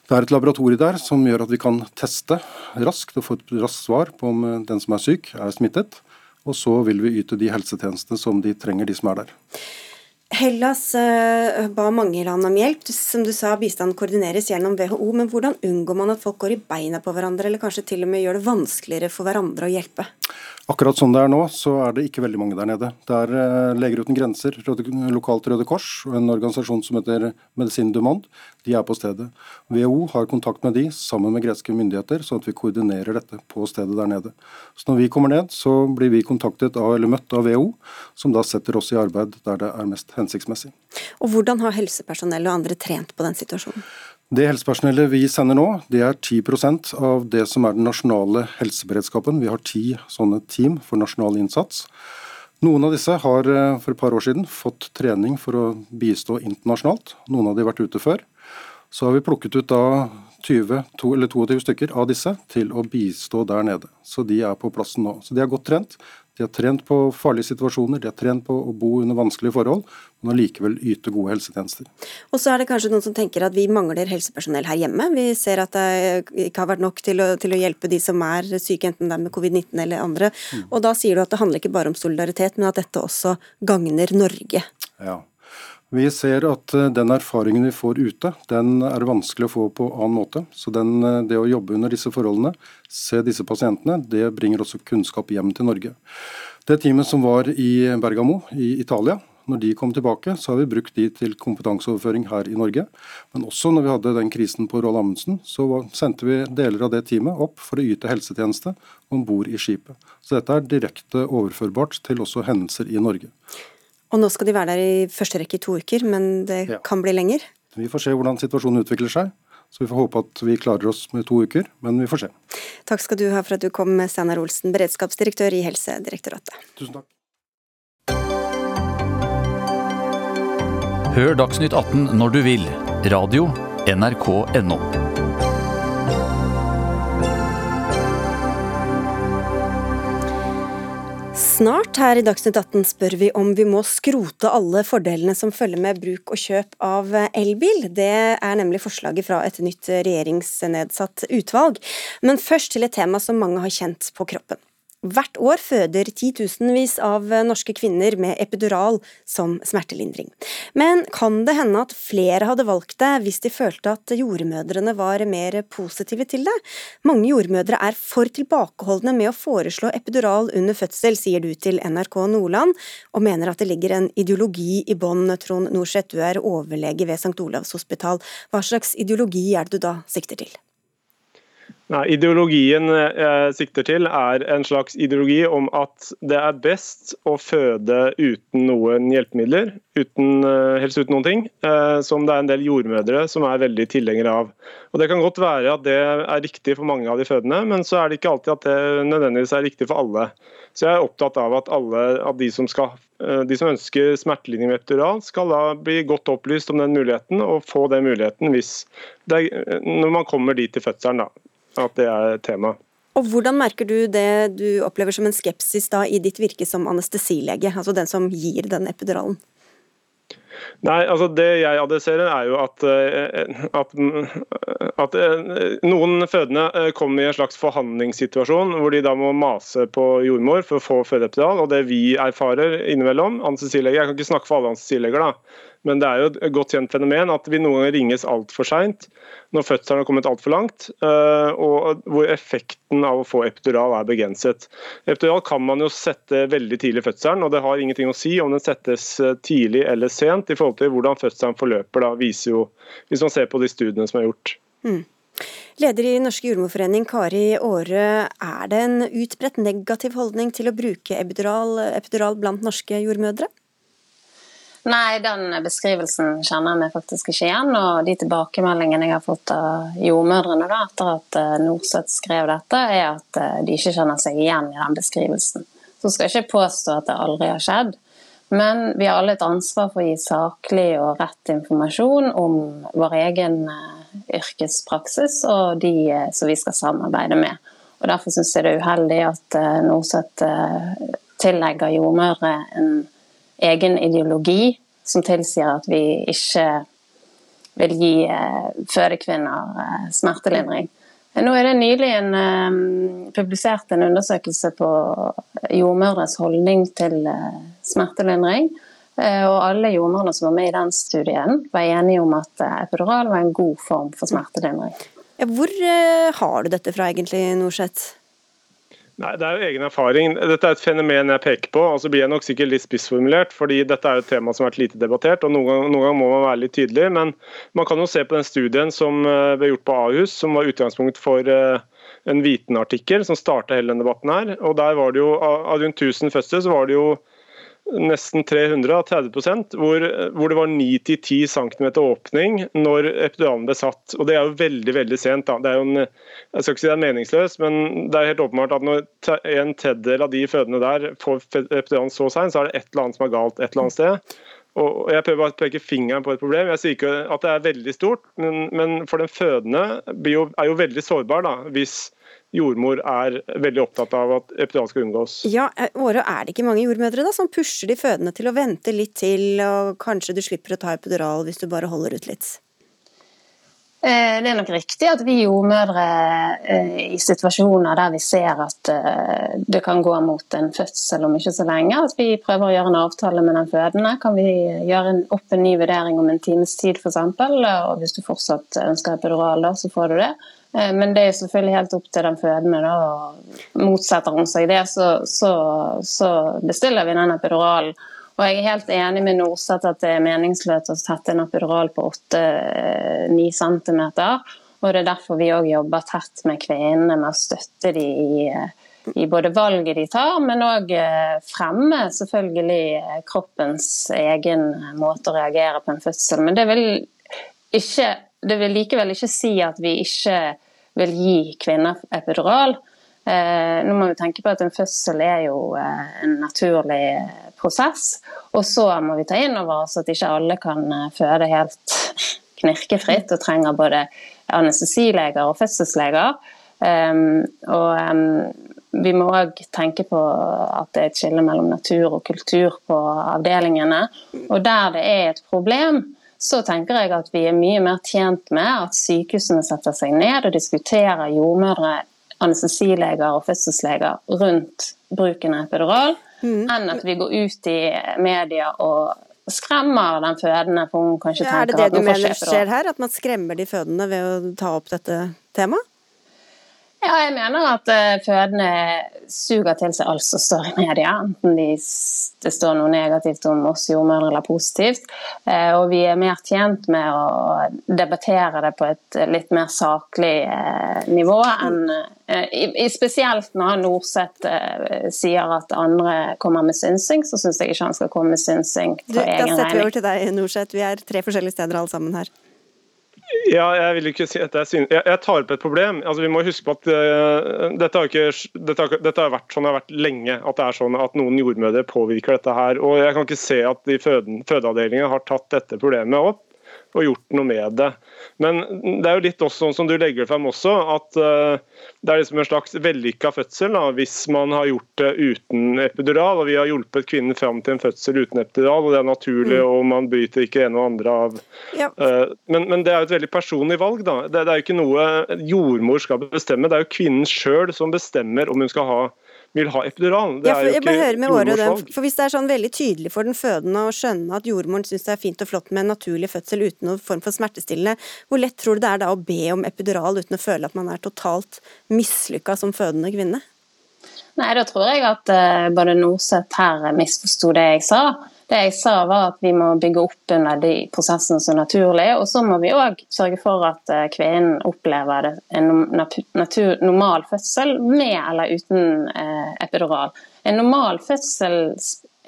Det er et laboratorium der som gjør at vi kan teste raskt og få et raskt svar på om eh, den som er syk, er smittet. Og så vil vi yte de helsetjenestene som de trenger, de som er der. Hellas uh, ba mange land om hjelp. Som du sa, bistand koordineres gjennom WHO. Men hvordan unngår man at folk går i beina på hverandre, eller kanskje til og med gjør det vanskeligere for hverandre å hjelpe? Akkurat sånn det er nå, så er det ikke veldig mange der nede. Det er uh, Leger uten grenser, lokalt Røde Kors og en organisasjon som heter Medisin du. De er på stedet. WHO har kontakt med de sammen med greske myndigheter, sånn at vi koordinerer dette på stedet der nede. Så Når vi kommer ned, så blir vi kontaktet av, eller møtt av WHO, som da setter oss i arbeid der det er mest hensiktsmessig. Og Hvordan har helsepersonell og andre trent på den situasjonen? Det helsepersonellet vi sender nå, det er 10% av det som er den nasjonale helseberedskapen. Vi har ti sånne team for nasjonal innsats. Noen av disse har eh, for et par år siden fått trening for å bistå internasjonalt. Noen av de har vært ute før. Så har vi plukket ut da 20, to, eller 22 stykker av disse til å bistå der nede. Så de er på plassen nå. Så de er godt trent. De har trent på farlige situasjoner, de har trent på å bo under vanskelige forhold, men allikevel yte gode helsetjenester. Og så er det kanskje noen som tenker at vi mangler helsepersonell her hjemme. Vi ser at det ikke har vært nok til å, til å hjelpe de som er syke, enten det er med covid-19 eller andre. Mm. Og da sier du at det handler ikke bare om solidaritet, men at dette også gagner Norge. Ja. Vi ser at eh, den erfaringen vi får ute, den er vanskelig å få på annen måte. Så den, eh, det å jobbe under disse forholdene, se disse pasientene, det bringer også kunnskap hjem til Norge. Det teamet som var i Bergamo i Italia, når de kom tilbake, så har vi brukt de til kompetanseoverføring her i Norge. Men også når vi hadde den krisen på Roald Amundsen, så sendte vi deler av det teamet opp for å yte helsetjeneste om bord i skipet. Så dette er direkte overførbart til også hendelser i Norge. Og nå skal de være der i første rekke i to uker, men det ja. kan bli lenger? Vi får se hvordan situasjonen utvikler seg. Så vi får håpe at vi klarer oss med to uker, men vi får se. Takk skal du ha for at du kom, Steinar Olsen, beredskapsdirektør i Helsedirektoratet. Tusen takk. Hør Dagsnytt 18 når du vil. Radio NRK.no. Snart her i Dagsnytt 18 spør vi om vi må skrote alle fordelene som følger med bruk og kjøp av elbil. Det er nemlig forslaget fra et nytt regjeringsnedsatt utvalg. Men først til et tema som mange har kjent på kroppen. Hvert år føder titusenvis av norske kvinner med epidural som smertelindring. Men kan det hende at flere hadde valgt det hvis de følte at jordmødrene var mer positive til det? Mange jordmødre er for tilbakeholdne med å foreslå epidural under fødsel, sier du til NRK Nordland, og mener at det ligger en ideologi i bånn. Trond Norseth, du er overlege ved St. Olavs hospital. Hva slags ideologi er det du da sikter til? Nei, Ideologien jeg sikter til er en slags ideologi om at det er best å føde uten noen hjelpemidler, uten, eh, helst uten noen ting, eh, som det er en del jordmødre som er veldig tilhengere av. Og Det kan godt være at det er riktig for mange av de fødende, men så er det ikke alltid at det nødvendigvis er riktig for alle. Så jeg er opptatt av at alle av de som, skal, eh, de som ønsker smertelindring med epidural, skal da bli godt opplyst om den muligheten, og få den muligheten hvis er, når man kommer dit til fødselen. da at det er tema. Og Hvordan merker du det du opplever som en skepsis da i ditt virke som anestesilege, altså den som gir den epiduralen? Nei, altså Det jeg adresserer, er jo at, eh, at, at, eh, noen fødende eh, kommer i en slags forhandlingssituasjon hvor de da må mase på jordmor for å få fødeepidural. Og det vi erfarer innimellom, anestesileger, jeg kan ikke snakke for alle anestesileger, da, men det er jo et godt kjent fenomen at vi noen ganger ringes altfor seint når fødselen har kommet altfor langt, eh, og hvor effekten av å få epidural er begrenset. Epidural kan man jo sette veldig tidlig i fødselen, og det har ingenting å si om den settes eh, tidlig eller sent i forhold til hvordan fødselen forløper. Da, viser jo, hvis man ser på de studiene som er gjort. Mm. Leder i Norske jordmorforening, Kari Aare. Er det en utbredt negativ holdning til å bruke epidural, epidural blant norske jordmødre? Nei, den beskrivelsen kjenner jeg meg faktisk ikke igjen. Og de tilbakemeldingene jeg har fått av jordmødrene da, etter at eh, Norseth skrev dette, er at eh, de ikke kjenner seg igjen i den beskrivelsen. Så skal jeg ikke påstå at det aldri har skjedd. Men vi har alle et ansvar for å gi saklig og rett informasjon om vår egen eh, yrkespraksis og de som vi skal samarbeide med. Og Derfor syns jeg det er uheldig at Norseth tillegger jordmødre en egen ideologi som tilsier at vi ikke vil gi eh, fødekvinner eh, smertelindring. Nå er det nylig en, um, publisert en undersøkelse på jordmødres holdning til smertelindring. Og alle jordmødrene som var med i den studien, var enige om at epidural var en god form for smertelindring. Hvor har du dette fra egentlig, Norseth? Nei, Det er jo egen erfaring. Dette er et fenomen jeg peker på. og så blir jeg nok sikkert litt spissformulert, fordi dette er et tema som har vært lite debattert. og Noen ganger, noen ganger må man være litt tydelig. Men man kan jo se på den studien som eh, ble gjort på Ahus, som var utgangspunkt for eh, en Viten-artikkel som starta hele denne debatten. her, og der var det jo Av rundt 1000 fødsler så var det jo nesten 300, 30 hvor, hvor det var 9-10 cm åpning når epiduralen ble satt. Og Det er jo veldig veldig sent. Da. Det er jo en, jeg skal ikke si det er meningsløst, men det er helt åpenbart at når en tredjedel av de fødende der får epiduralen så sent, så er det et eller annet som er galt et eller annet sted. Og Jeg prøver å peke fingeren på et problem. Jeg sier ikke at det er veldig stort, men, men for den fødende er jo veldig sårbar da, hvis jordmor er veldig opptatt av at epidural skal unngås. Ja, eh, Åre, Er det ikke mange jordmødre da, som pusher de fødende til å vente litt til, og kanskje du slipper å ta epidural hvis du bare holder ut litt? Eh, det er nok riktig at vi jordmødre eh, i situasjoner der vi ser at det kan gå mot en fødsel om ikke så lenge, at vi prøver å gjøre en avtale med den fødende. Kan vi gjøre opp en ny vurdering om en times tid f.eks., og hvis du fortsatt ønsker epidural, da, så får du det. Eh, men det er selvfølgelig helt opp til den fødende. da, og Motsetter hun seg det, så, så, så bestiller vi den epiduralen. Og jeg er helt enig med Norseth at det er meningsløst å sette en epidural på 8-9 cm. Og det er derfor vi òg jobber tett med kvinnene med å støtte dem i, i både valget de tar, men òg eh, fremme selvfølgelig kroppens egen måte å reagere på en fødsel. Men det vil ikke det vil likevel ikke si at vi ikke vil gi kvinner epidural. Eh, nå må vi tenke på at En fødsel er jo eh, en naturlig prosess. Og så må vi ta inn over oss at ikke alle kan eh, føde helt knirkefritt og trenger både anestesileger og fødselsleger. og vi må òg tenke på at det er et skille mellom natur og kultur på avdelingene. Og der det er et problem, så tenker jeg at vi er mye mer tjent med at sykehusene setter seg ned og diskuterer jordmødre, anestesileger og fødselsleger rundt bruken av epidural, mm. enn at vi går ut i media og skremmer den fødende. for hun kanskje ja, Er det det du mener skjer her? At man skremmer de fødende ved å ta opp dette temaet? Ja, jeg mener at uh, fødende suger til seg alt som står i media. Enten de, det står noe negativt om oss jordmødre eller positivt. Uh, og vi er mer tjent med å debattere det på et litt mer saklig uh, nivå enn Spesielt når Norseth sier at andre kommer med synsing, så syns jeg ikke han skal komme med synsing for egen regning. Da setter vi over til deg, Norseth. Vi er tre forskjellige steder alle sammen her. Ja, jeg vil ikke si at jeg, synes, jeg, jeg tar opp et problem. Altså, vi må huske på at uh, dette, har vært sånn det har vært lenge. At det er sånn at noen jordmødre påvirker dette her. og Jeg kan ikke se at de fødeavdelingene har tatt dette problemet opp og gjort noe med det. Men det er jo litt også sånn som du legger frem også, at uh, det er liksom en slags vellykka fødsel da, hvis man har gjort det uten epidural. og Vi har hjulpet kvinnen fram til en fødsel uten epidural, og det er naturlig, mm. og man bryter ikke en og andre av. Ja. Uh, men, men, det er jo et veldig personlig valg. da. Det, det er jo ikke noe jordmor skal bestemme, det er jo kvinnen sjøl som bestemmer om hun skal ha vil ha epidural. Det ja, for, er jo ikke jordmorsvalg. For Hvis det er sånn veldig tydelig for den fødende å skjønne at jordmoren syns det er fint og flott med en naturlig fødsel uten noen form for smertestillende, hvor lett tror du det er da å be om epidural uten å føle at man er totalt mislykka som fødende kvinne? Nei, da tror jeg at uh, både Norseth her misforsto det jeg sa. Det jeg sa var at vi må bygge opp under de prosessene som er naturlige. Og så må vi òg sørge for at eh, kvinnen opplever en normal fødsel med eller uten eh, epidural. En normal fødsel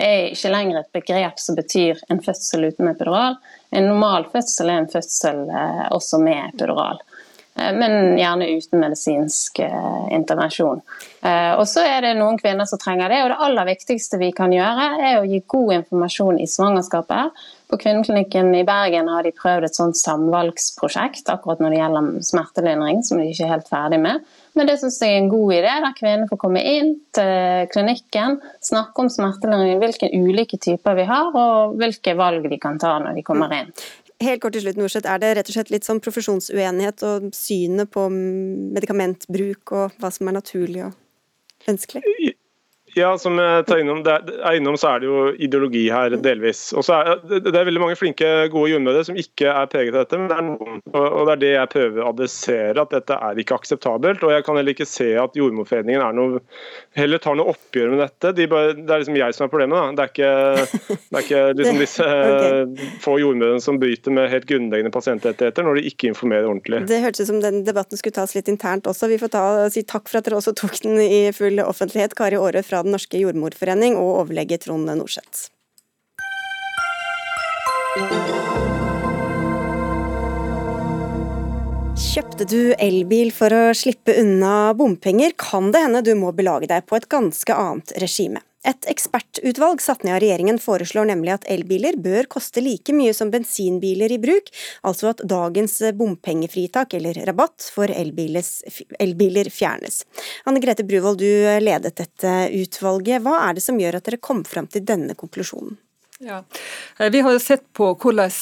er ikke lenger et begrep som betyr en fødsel uten epidural. En normal fødsel er en fødsel eh, også med epidural. Eh, men gjerne uten medisinsk eh, intervensjon. Eh, og så er det noen kvinner som trenger det, og det aller viktigste vi kan gjøre, er å gi god informasjon i svangerskapet. På Kvinneklinikken i Bergen har de prøvd et sånt samvalgsprosjekt akkurat når det gjelder smertelindring, som de ikke er helt ferdig med. Men det syns jeg er en god idé, der kvinner får komme inn til klinikken, snakke om smertelindring, hvilke ulike typer vi har, og hvilke valg de kan ta når de kommer inn. Helt kort til slutt, Norseth. Er det rett og slett litt sånn profesjonsuenighet og synet på medikamentbruk og hva som er naturlig og ønskelig? Ja, som jeg tar innom, er, innom, så er det jo ideologi her, delvis. Og så er, Det er veldig mange flinke, gode jordmødre som ikke er preget av dette, men det er noen. Og Det er det jeg prøver å adressere, at dette er ikke akseptabelt. og Jeg kan heller ikke se at Jordmorforeningen er noe, heller tar noe oppgjør med dette. De bare, det er liksom jeg som er problemet. da. Det er ikke, det er ikke liksom disse okay. få jordmødrene som bryter med helt grunnleggende pasientrettigheter når de ikke informerer ordentlig. Det hørtes ut som den debatten skulle tas litt internt også. Vi får ta, si takk for at dere også tok den i full offentlighet. Kari Aare fra den norske jordmorforening og overlege Trond Norseth. Kjøpte du elbil for å slippe unna bompenger, kan det hende du må belage deg på et ganske annet regime. Et ekspertutvalg satt ned av regjeringen foreslår nemlig at elbiler bør koste like mye som bensinbiler i bruk, altså at dagens bompengefritak eller rabatt for elbiler fjernes. Anne Grete Bruvold, du ledet dette utvalget. Hva er det som gjør at dere kom fram til denne konklusjonen? Ja. Eh, vi har sett på hvordan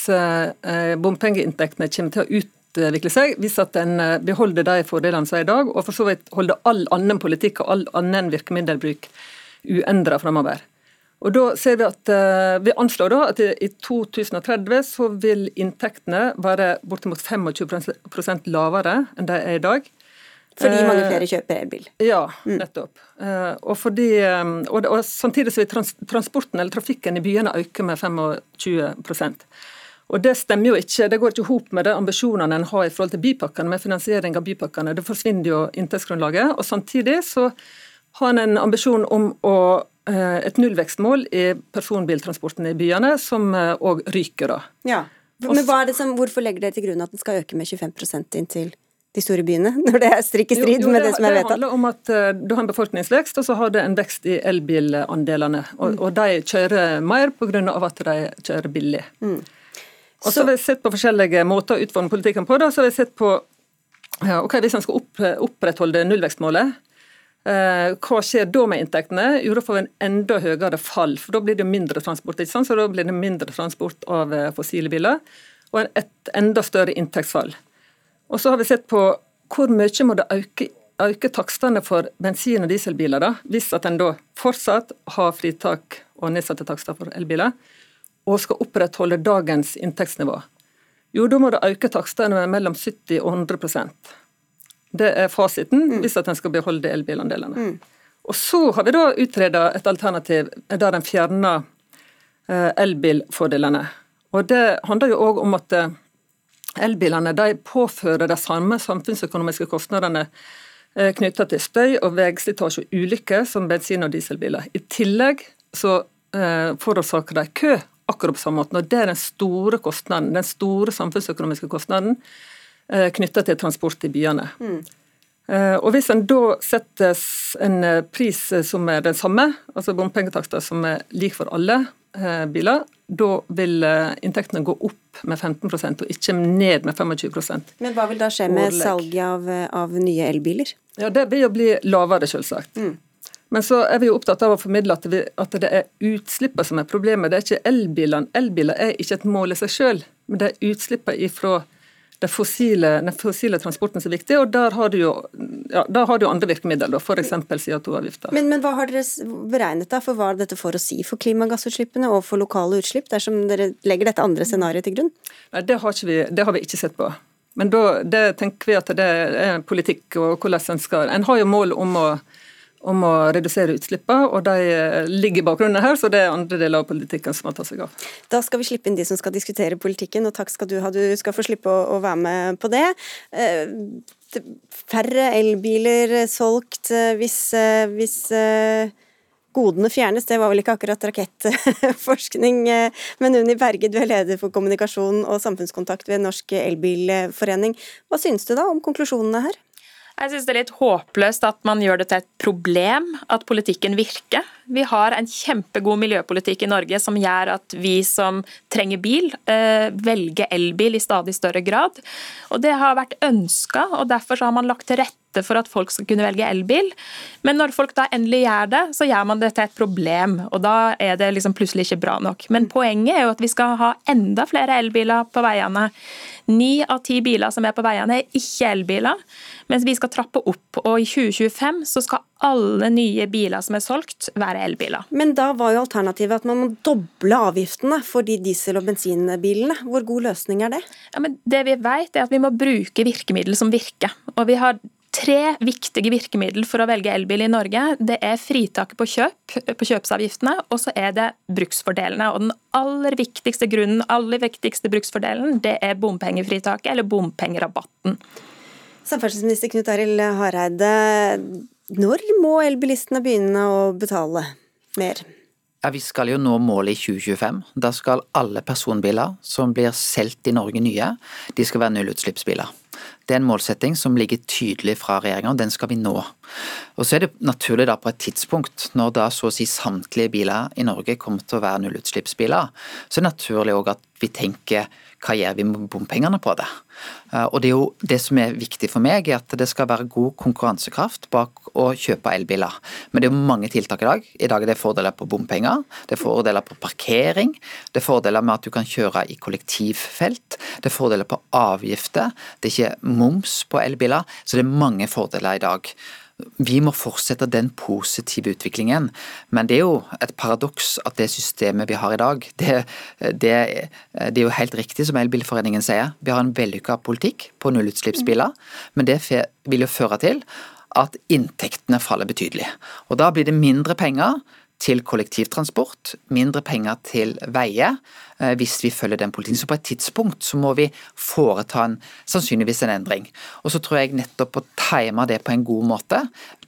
eh, bompengeinntektene kommer til å utvikle seg hvis at en eh, beholder de fordelene som er i dag, og for så vidt holder all annen politikk og all annen virkemiddelbruk uendra framover. Og da ser Vi at uh, vi anslår da at i 2030 så vil inntektene være bortimot 25 lavere enn de er i dag. Fordi mange eh, flere kjøper elbil? Ja, mm. nettopp. Mm. og, fordi, og, og, Samtidig så vil trans transporten eller trafikken i byene øke med 25 og Det stemmer jo ikke, det går ikke hop med de ambisjonene en har i forhold til bypakkene, med finansiering av bypakkene. Det forsvinner jo inntektsgrunnlaget. og Samtidig så har en ambisjon om å, eh, et nullvekstmål i personbiltransporten i byene, som òg eh, ryker. da. Ja. Men som, Hvorfor legger dere til grunn at den skal øke med 25% inn de store byene, når det er strikk i strid med det, som er vedtatt? Det handler om at uh, du har en befolkningsvekst, og så har det en vekst i elbilandelene. Og, mm. og de kjører mer pga. at de kjører billig. Mm. Og så har vi sett på forskjellige måter å utforme politikken på. Da. Så har vi sett på ja, ok, Hvis en skal opp, opprettholde nullvekstmålet, Eh, hva skjer da med inntektene? Jo, da får vi en enda høyere fall. for Da blir det mindre transport. ikke sant? Så da blir det mindre transport av eh, fossile biler, og et enda større inntektsfall. Og så har vi sett på hvor mye må det øke, øke takstene for bensin- og dieselbiler, da, hvis at en da fortsatt har fritak og nedsatte takster for elbiler, og skal opprettholde dagens inntektsnivå. Jo, da må det øke takstene med mellom 70 og 100 Det er fasiten mm. hvis at en skal beholde elbilandelene. Mm. Og Så har vi da utreda et alternativ der en fjerner eh, elbilfordelene. Og Det handler jo òg om at eh, elbilene de påfører de samme samfunnsøkonomiske kostnadene eh, knytta til støy og veislitasje og ulykker som bensin- og dieselbiler. I tillegg så forårsaker de kø akkurat på samme måte. Og Det er den store kostnaden, den store samfunnsøkonomiske kostnaden knytta til transport i byene. Mm. Eh, og Hvis en da setter en eh, pris som er den samme, altså bompengetakster som er lik for alle eh, biler, da vil inntektene gå opp med 15% og ikke ned med 25% Men hva vil da skje med salget av, av, nye elbiler? Ja, Det vil jo bli lavere, selvsagt. Mm. Men så er vi jo opptatt av å formidle at, vi, at det er utslippene som er problemet. Det er ikke elbilene. Elbiler er ikke et mål i seg selv, men det er utslippene ifra den fossile, den fossile, transporten så viktig, og der har du jo, ja, har du andre virkemidler, f.eks. CO2-avgifter. Men, men, hva har dere beregnet da, for hva er dette for å si for klimagassutslippene og for lokale utslipp, dersom dere legger dette andre scenarioet til grunn? Nei, det har, vi, det har vi ikke sett på. Men da, det tenker vi at det er politikk og hvordan en skal En har jo mål om å om å redusere utslippene, og de eh, ligger i bakgrunnen her, så det er andre deler av politikken som må ta seg av. Da skal vi slippe inn de som skal diskutere politikken, og takk skal du ha. Du skal få slippe å, å være med på det. Eh, færre elbiler solgt eh, hvis, hvis godene fjernes. Det var vel ikke akkurat rakettforskning. Men Unni Berge, du er leder for kommunikasjon og samfunnskontakt ved Norsk Elbilforening. Hva synes du da om konklusjonene her? Jeg synes det er litt håpløst at man gjør det til et problem at politikken virker. Vi har en kjempegod miljøpolitikk i Norge som gjør at vi som trenger bil, eh, velger elbil i stadig større grad. Og Det har vært ønska, og derfor har man lagt til rette for at folk skal kunne velge elbil. Men når folk da endelig gjør det, så gjør man det til et problem. Og da er det liksom plutselig ikke bra nok. Men poenget er jo at vi skal ha enda flere elbiler på veiene. Ni av ti biler som er på veiene, er ikke elbiler. Mens vi skal trappe opp, og i 2025 så skal alle nye biler som er solgt, være elbiler. Men da var jo alternativet at man må doble avgiftene for de diesel- og bensinbilene. Hvor god løsning er det? Ja, men det vi vet, er at vi må bruke virkemidler som virker. Og vi har tre viktige virkemidler for å velge elbil i Norge. Det er fritaket på kjøp, på kjøpsavgiftene, og så er det bruksfordelene. Og den aller viktigste grunnen, aller viktigste bruksfordelen, det er bompengefritaket, eller bompengerabatten. Samferdselsminister Knut Arild Hareide, når må elbilistene begynne å betale mer? Ja, Vi skal jo nå målet i 2025. Da skal alle personbiler som blir solgt i Norge nye, de skal være nullutslippsbiler. Det er en målsetting som ligger tydelig fra regjeringa, og den skal vi nå. Og Så er det naturlig da på et tidspunkt, når da så å si samtlige biler i Norge kommer til å være nullutslippsbiler, så er det naturlig òg at vi tenker hva gjør vi med bompengene på det? Eh, og Det er jo det som er viktig for meg, er at det skal være god konkurransekraft bak å kjøpe elbiler. Men det er jo mange tiltak i dag. I dag er det fordeler på bompenger, det er fordeler på parkering, det er fordeler med at du kan kjøre i kollektivfelt, det er fordeler på avgifter, det er ikke moms på elbiler. Så det er mange fordeler i dag vi må fortsette den positive utviklingen. Men det er jo et paradoks at det systemet vi har i dag, det, det, det er jo helt riktig som Elbilforeningen sier. Vi har en vellykka politikk på nullutslippsbiler, men det vil jo føre til at inntektene faller betydelig. Og Da blir det mindre penger til kollektivtransport, mindre penger til veier, hvis vi følger den politikken. Så på et tidspunkt så må vi foreta en, sannsynligvis en endring. Og så tror jeg nettopp å time det på en god måte,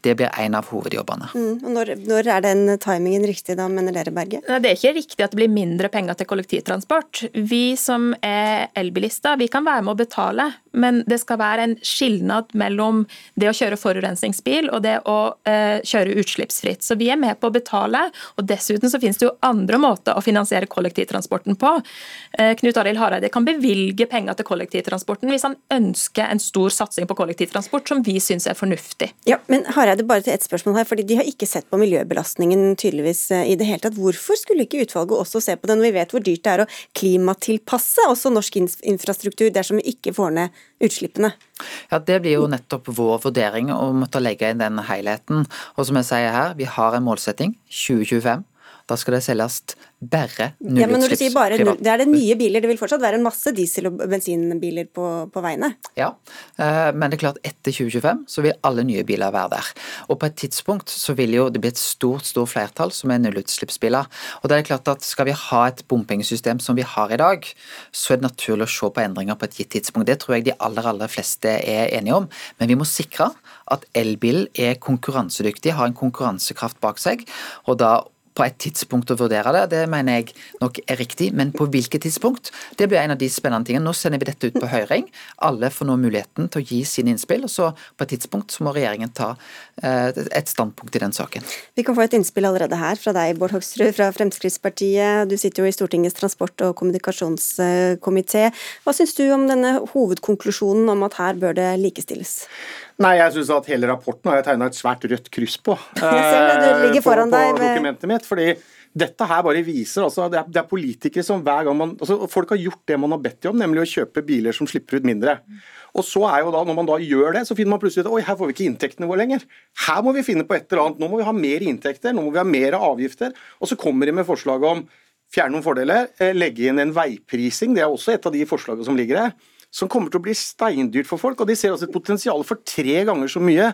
det blir en av hovedjobbene. Mm, når, når, er den timingen riktig da, mener dere Berge? Det er ikke riktig at det blir mindre penger til kollektivtransport. Vi som er elbilister, vi kan være med å betale, men det skal være en skilnad mellom det å kjøre forurensningsbil og det å eh, kjøre utslippsfritt. Så vi er med på å betale, og dessuten så finnes det jo andre måter å finansiere kollektivtransporten på. Eh, Knut Arild Hareide kan bevilge penger til kollektivtransporten hvis han ønsker en stor satsing på kollektivtransport, som vi syns er fornuftig. Ja, men Hareide bare til ett spørsmål her, fordi De har ikke sett på miljøbelastningen tydeligvis eh, i det hele tatt. Hvorfor skulle ikke utvalget også se på det, når vi vet hvor dyrt det er å klimatilpasse også norsk infrastruktur dersom vi ikke får ned utslippene? Ja, Det blir jo nettopp vår vurdering å måtte legge inn den helheten. Og som jeg sier her, vi har en målsetting 2025. Da skal det selges bare nullutslippskjøretøy. Ja, men når du sier bare null, Det er det nye biler, det vil fortsatt være en masse diesel- og bensinbiler på, på veiene? Ja, eh, men det er klart etter 2025 så vil alle nye biler være der. Og på et tidspunkt så vil jo det bli et stort stort flertall som er nullutslippsbiler. Og det er klart at Skal vi ha et bompengesystem som vi har i dag, så er det naturlig å se på endringer på et gitt tidspunkt. Det tror jeg de aller aller fleste er enige om. Men vi må sikre at elbilen er konkurransedyktig, har en konkurransekraft bak seg. og da på et tidspunkt å vurdere det, det mener jeg nok er riktig. Men på hvilket tidspunkt? Det blir en av de spennende tingene. Nå sender vi dette ut på høring. Alle får nå muligheten til å gi sine innspill. og så På et tidspunkt så må regjeringen ta eh, et standpunkt i den saken. Vi kan få et innspill allerede her fra deg, Bård Hoksrud fra Fremskrittspartiet. Du sitter jo i Stortingets transport- og kommunikasjonskomité. Hva syns du om denne hovedkonklusjonen om at her bør det likestilles? Nei, jeg syns at hele rapporten har jeg tegna et svært rødt kryss på. Jeg ser det, du ligger foran på, deg med... dokumentet mitt, fordi dette her bare viser altså, det, er, det er politikere som hver gang man altså, Folk har gjort det man har bedt dem om, nemlig å kjøpe biler som slipper ut mindre. Og så er jo da, Når man da gjør det, så finner man plutselig ut oi, her får vi ikke inntektene våre lenger. Her må vi finne på et eller annet. Nå må vi ha mer inntekter, nå må vi ha mer avgifter. Og så kommer de med forslag om fjerne noen fordeler, eh, legge inn en veiprising. Det er også et av de forslagene som ligger her som kommer til å bli steindyrt for folk. Og de ser altså et potensial for tre ganger så mye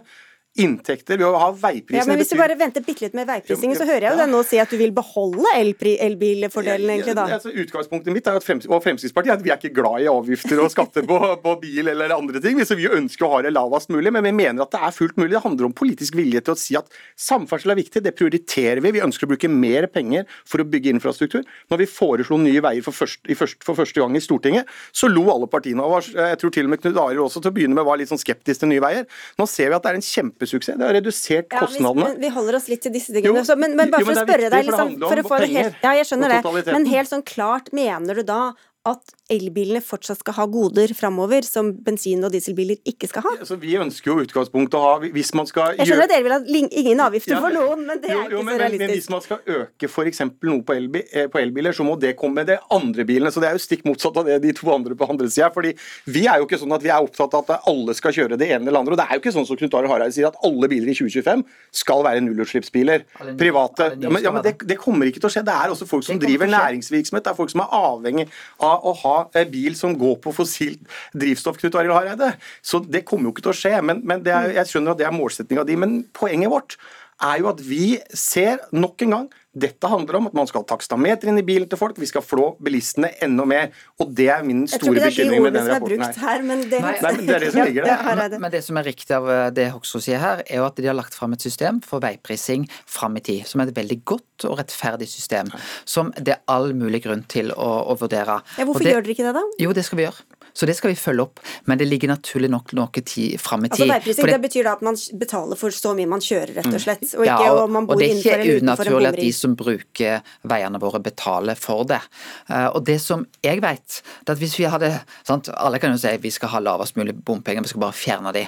inntekter ved å ha veiprisene. Ja, men Hvis du bare venter bitte litt med veiprisingen, så hører jeg jo deg nå si at du vil beholde elbilfordelen, egentlig da. Altså, utgangspunktet mitt er at Frems og Fremskrittspartiet at vi er ikke glad i avgifter og skatter på, på, bil eller andre ting. Så vi ønsker å ha det lavest mulig, men vi mener at det er fullt mulig. Det handler om politisk vilje til å si at samferdsel er viktig, det prioriterer vi. Vi ønsker å bruke mer penger for å bygge infrastruktur. Når vi foreslo Nye Veier for første, først, for første gang i Stortinget, så lo alle partiene av oss. Jeg tror til og med Knut Arild også til å begynne med var litt sånn skeptisk til Nye Veier. Nå ser vi at det er en kjempe kjempesuksess. Det har redusert kostnadene. Ja, vi, vi, holder oss litt til disse tingene. Jo, men, men, bare for å spørre deg, liksom, for å få det helt Ja, jeg skjønner det. Men helt sånn klart, mener du da at elbilene fortsatt skal ha goder framover, som bensin- og dieselbiler ikke skal ha? Så vi ønsker jo utgangspunktet å ha hvis man skal gjøre... Jeg skjønner at dere vil ha ingen avgifter ja, for noen, men det er jo, jo, ikke men, så realistisk. Men, hvis man skal øke f.eks. noe på, elbil, eh, på, elbiler, så må det komme med de andre bilene. Så det er jo stikk motsatt av det de to andre på andre sida. Fordi vi er jo ikke sånn at vi er opptatt av at alle skal kjøre det ene eller andre. Og det er jo ikke sånn som Knut Arild Hareide sier, at alle biler i 2025 skal være nullutslippsbiler. Private. Ja, men, ja, men det, det, kommer ikke til å skje. Det er også folk som driver næringsvirksomhet. Det er folk som er avhengig av å ha bil som går på fossilt drivstoff, Knut Arild Hareide. Så det kommer jo ikke til å skje. Men, men er, jeg skjønner at det er målsettinga di. Men poenget vårt er jo at vi ser nok en gang dette handler om at man skal ha takstameter inn i bilen til folk. Vi skal flå bilistene enda mer. Og det er min store bekymring med denne rapporten her. her men, det... Nei, men det er det som ligger der. Men, men det som er riktig av eh, det Hoksrud sier her, er jo at de har lagt fram et system for veiprising fram i tid. Som er et veldig godt og rettferdig system. Som det er all mulig grunn til å, å vurdere. Ja, hvorfor det, gjør dere ikke det, da? Jo, det skal vi gjøre. Så det skal vi følge opp. Men det ligger naturlig nok noe tid fram i altså, tid. Altså Veiprising det, det, betyr da at man betaler for så mye man kjører, rett og slett. Og ikke ja, og, om man bor innenfor en bomring. Og det er ikke unaturlig at de som bruker veiene våre betaler for det. Eh, og det som jeg vet, det at hvis vi hadde sant, Alle kan jo si vi skal ha lavest mulig bompenger, vi skal bare fjerne de.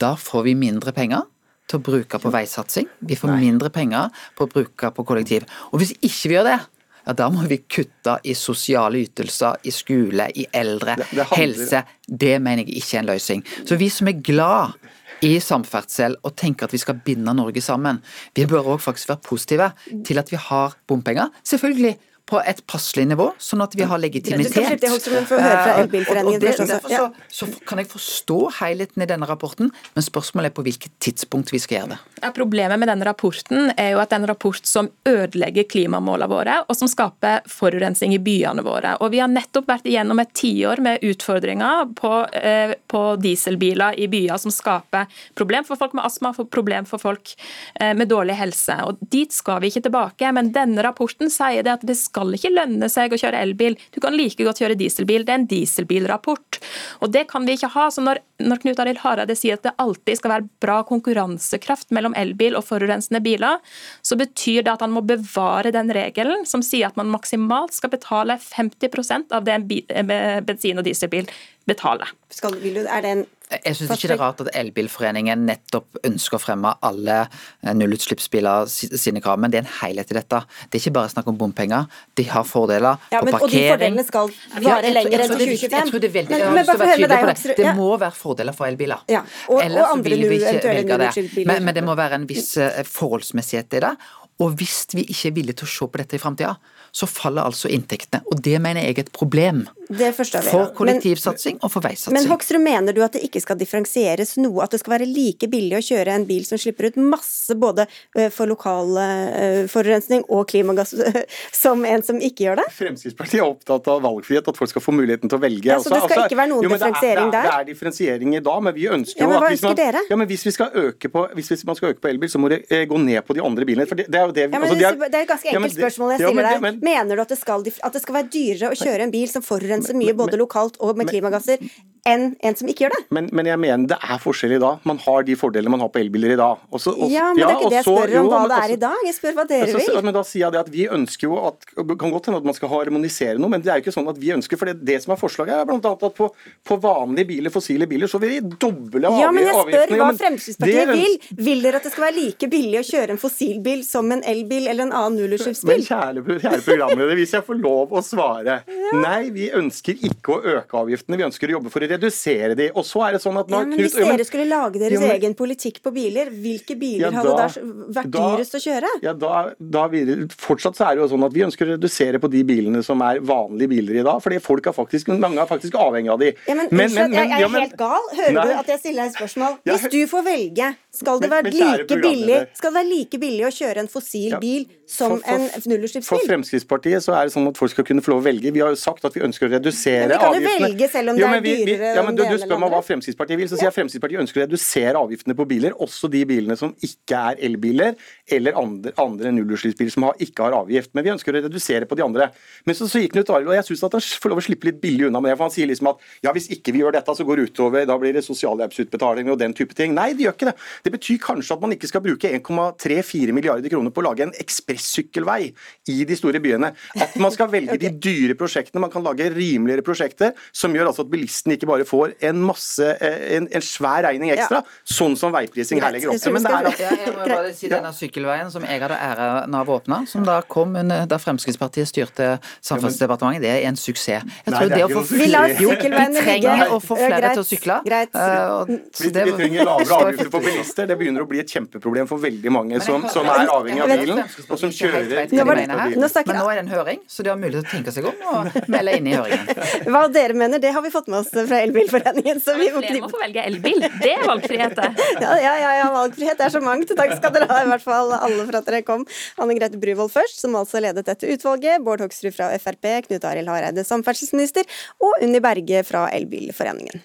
Da får vi mindre penger til å bruke på veisatsing. Vi får mindre penger på å bruke på kollektiv. Og hvis ikke vi gjør det, ja, da må vi kutte i sosiale ytelser, i skole, i eldre, det, det helse. Det mener jeg ikke er en løsning. Så vi som er glad i samferdsel og tenker at vi skal binde Norge sammen. Vi bør òg faktisk være positive til at vi har bompenger. Selvfølgelig på et passelig nivå, sånn at vi har legitimitet. Eh, og det, derfor så, så, kan jeg forstå helheten i denne rapporten, men spørsmålet er på hvilket tidspunkt vi skal gjøre det. Ja, problemet med denne rapporten er jo at det er en rapport som ødelegger klimamålene våre, og som skaper forurensning i byene våre. Og Vi har nettopp vært igjennom et tiår med utfordringer på, eh, på, dieselbiler i byer som skaper problem for folk med astma, for problem for folk eh, med dårlig helse. Og Dit skal vi ikke tilbake, men denne rapporten sier det at det skal skal ikke lønne seg å kjøre elbil. Du kan like godt kjøre dieselbil. Det er en dieselbilrapport. Og det kan vi ikke ha. Så når, når Knut Arild Hareide sier at det alltid skal være bra konkurransekraft mellom elbil og forurensende biler, så betyr det at han må bevare den regelen som sier at man maksimalt skal betale 50% av det en bensin- og dieselbil betaler. Skal, er det en jeg syns ikke det er rart at Elbilforeningen nettopp ønsker å fremme alle eh, nullutslippsbiler sine krav, men det er en helhet i dette. Det er ikke bare snakk om bompenger, de har fordeler ja, men, på parkering. Og de fordelene skal vare lenger enn til 2025. Jeg tror det veldig, men, men, bare høre med deg, det, det må være fordeler for elbiler. Ja, og, Ellers og andre vil vi ikke velge det. Men, men det må være en viss eh, forholdsmessighet i det. Og hvis vi ikke er villige til å se på dette i framtida, så faller altså inntektene. Og det mener jeg er et problem Det forstår vi. for Men- kollektivsatsing og for veisatsing. Men Hoksrud, mener du at det ikke skal differensieres noe? At det skal være like billig å kjøre en bil som slipper ut masse både eh, for lokal eh, forurensning og klimagass, som en som ikke gjør det? Fremskrittspartiet er opptatt av valgfrihet, at folk skal få muligheten til å velge. Ja, så det skal ikke være noen men det er- differensiering det er, der? Det er differensiering i dag, men vi ønsker Ja, jo men at hvis man, dere? ja, men hvis, vi skal øke på, hvis, man skal øke på elbil, så må det eh, gå ned på de andre bilene. For det, det er jo det, Ja, men altså, de er, det er et ganske ja, men enkelt det- spørsmål jeg stiller men deg. men- Mener du at det, skal, at det skal være dyrere å kjøre en bil som forurenser mye både lokalt og med klimagasser, enn en som ikke gjør det? Men, men jeg mener det er forskjell i dag. Man har de fordelene man har på elbiler i dag. Også, også, Ja, men det er ikke det jeg spør om hva det er altså- i dag. Jeg spør hva dere Altså, så- vil. Men da sier jeg det at Vi ønsker jo at det kan godt hende at man skal harmonisere noe, men det er jo ikke sånn at vi ønsker for det, det som er forslaget er annet at på, på vanlige biler, fossile biler, så vil de doble Ja, men jeg spør hva Fremskrittspartiet det vil. Vil dere at det skal være like billig å kjøre en fossilbil som en elbil eller en annen nullutslippsbil? kjære, kjære programleder, hvis jeg får lov å svare. Nei, vi ønsker ikke å øke avgiftene, vi ønsker å jobbe for å redusere de. Og så er det sånn at Ja, men Knut- Hvis dere skulle lage deres Ja, men- egen politikk på biler, hvilke biler Ja, hadde da- da vært da- dyrest å kjøre? Ja, da, da vi, fortsatt så er det jo sånn at Vi ønsker å redusere på de bilene som er vanlige biler i dag. fordi folk er faktisk, mange er faktisk avhengig av de. Ja, men, men... jeg, jeg ja, er men- helt gal. Hører Nei. du at jeg stiller deg et spørsmål? Ja, Hvis du får velge, skal det være like billig. Skal det være like billig å kjøre en fossil Ja, bil som for- for- en nullutslippsbil? Fremskrittspartiet så er det sånn at folk skal kunne få lov å velge. Vi har jo sagt at vi ønsker å redusere avgiftene. Men vi kan jo velge selv om det er dyrere vi- Ja, men du, du spør meg hva Fremskrittspartiet vil, så sier jeg Fremskrittspartiet ønsker å redusere avgiftene på biler, også de bilene som ikke er elbiler, eller andre, andre nullutslippsbiler som har, ikke har avgift. Men vi ønsker å redusere på de andre. Men så, så gikk Knut Arild, og jeg syns at han får lov å slippe litt billig unna med det. For han sier liksom at ja, hvis ikke vi gjør dette, så går det utover, da blir det sosialhjelpsutbetalinger og den type ting. Nei, det gjør ikke det. Det betyr kanskje at man ikke skal bruke 1,3-4 milliarder kroner på å lage en ekspressykkelvei i de store byene. At man skal velge de dyre prosjektene. Man kan lage rimeligere prosjekter som gjør altså at bilisten ikke bare får en masse, eh, en, en svær regning ekstra, sånn som veiprising her legger opp til. Men det er Ja, jeg må bare si denne sykkelveien som jeg hadde æren av å åpne, som da kom under, da Fremskrittspartiet styrte Samferdselsdepartementet, det er en suksess. Jeg Nei, det det å få noe. Vi trenger å få flere til å sykle. greit. Uh, Vi, det- vi trenger lavere avgifter for bilister. Det begynner å bli et kjempeproblem for veldig mange som, som er avhengig av bilen, og som kjører Nå snakker det- bilen. Men nå er det en høring, så de har mulighet til å tenke seg om og melde inn i høringen. Hva dere mener, det har vi fått med oss fra Elbilforeningen. Så vi Flere må få velge elbil. Det er valgfrihet, det. Ja, ja, ja, ja, valgfrihet er så mangt. Takk skal dere ha, i hvert fall alle for at dere kom. Anne Grete Bruvoll først, som altså ledet dette utvalget. Bård Hoksrud fra Frp, Knut Arild Hareide samferdselsminister, og Unni Berge fra Elbilforeningen.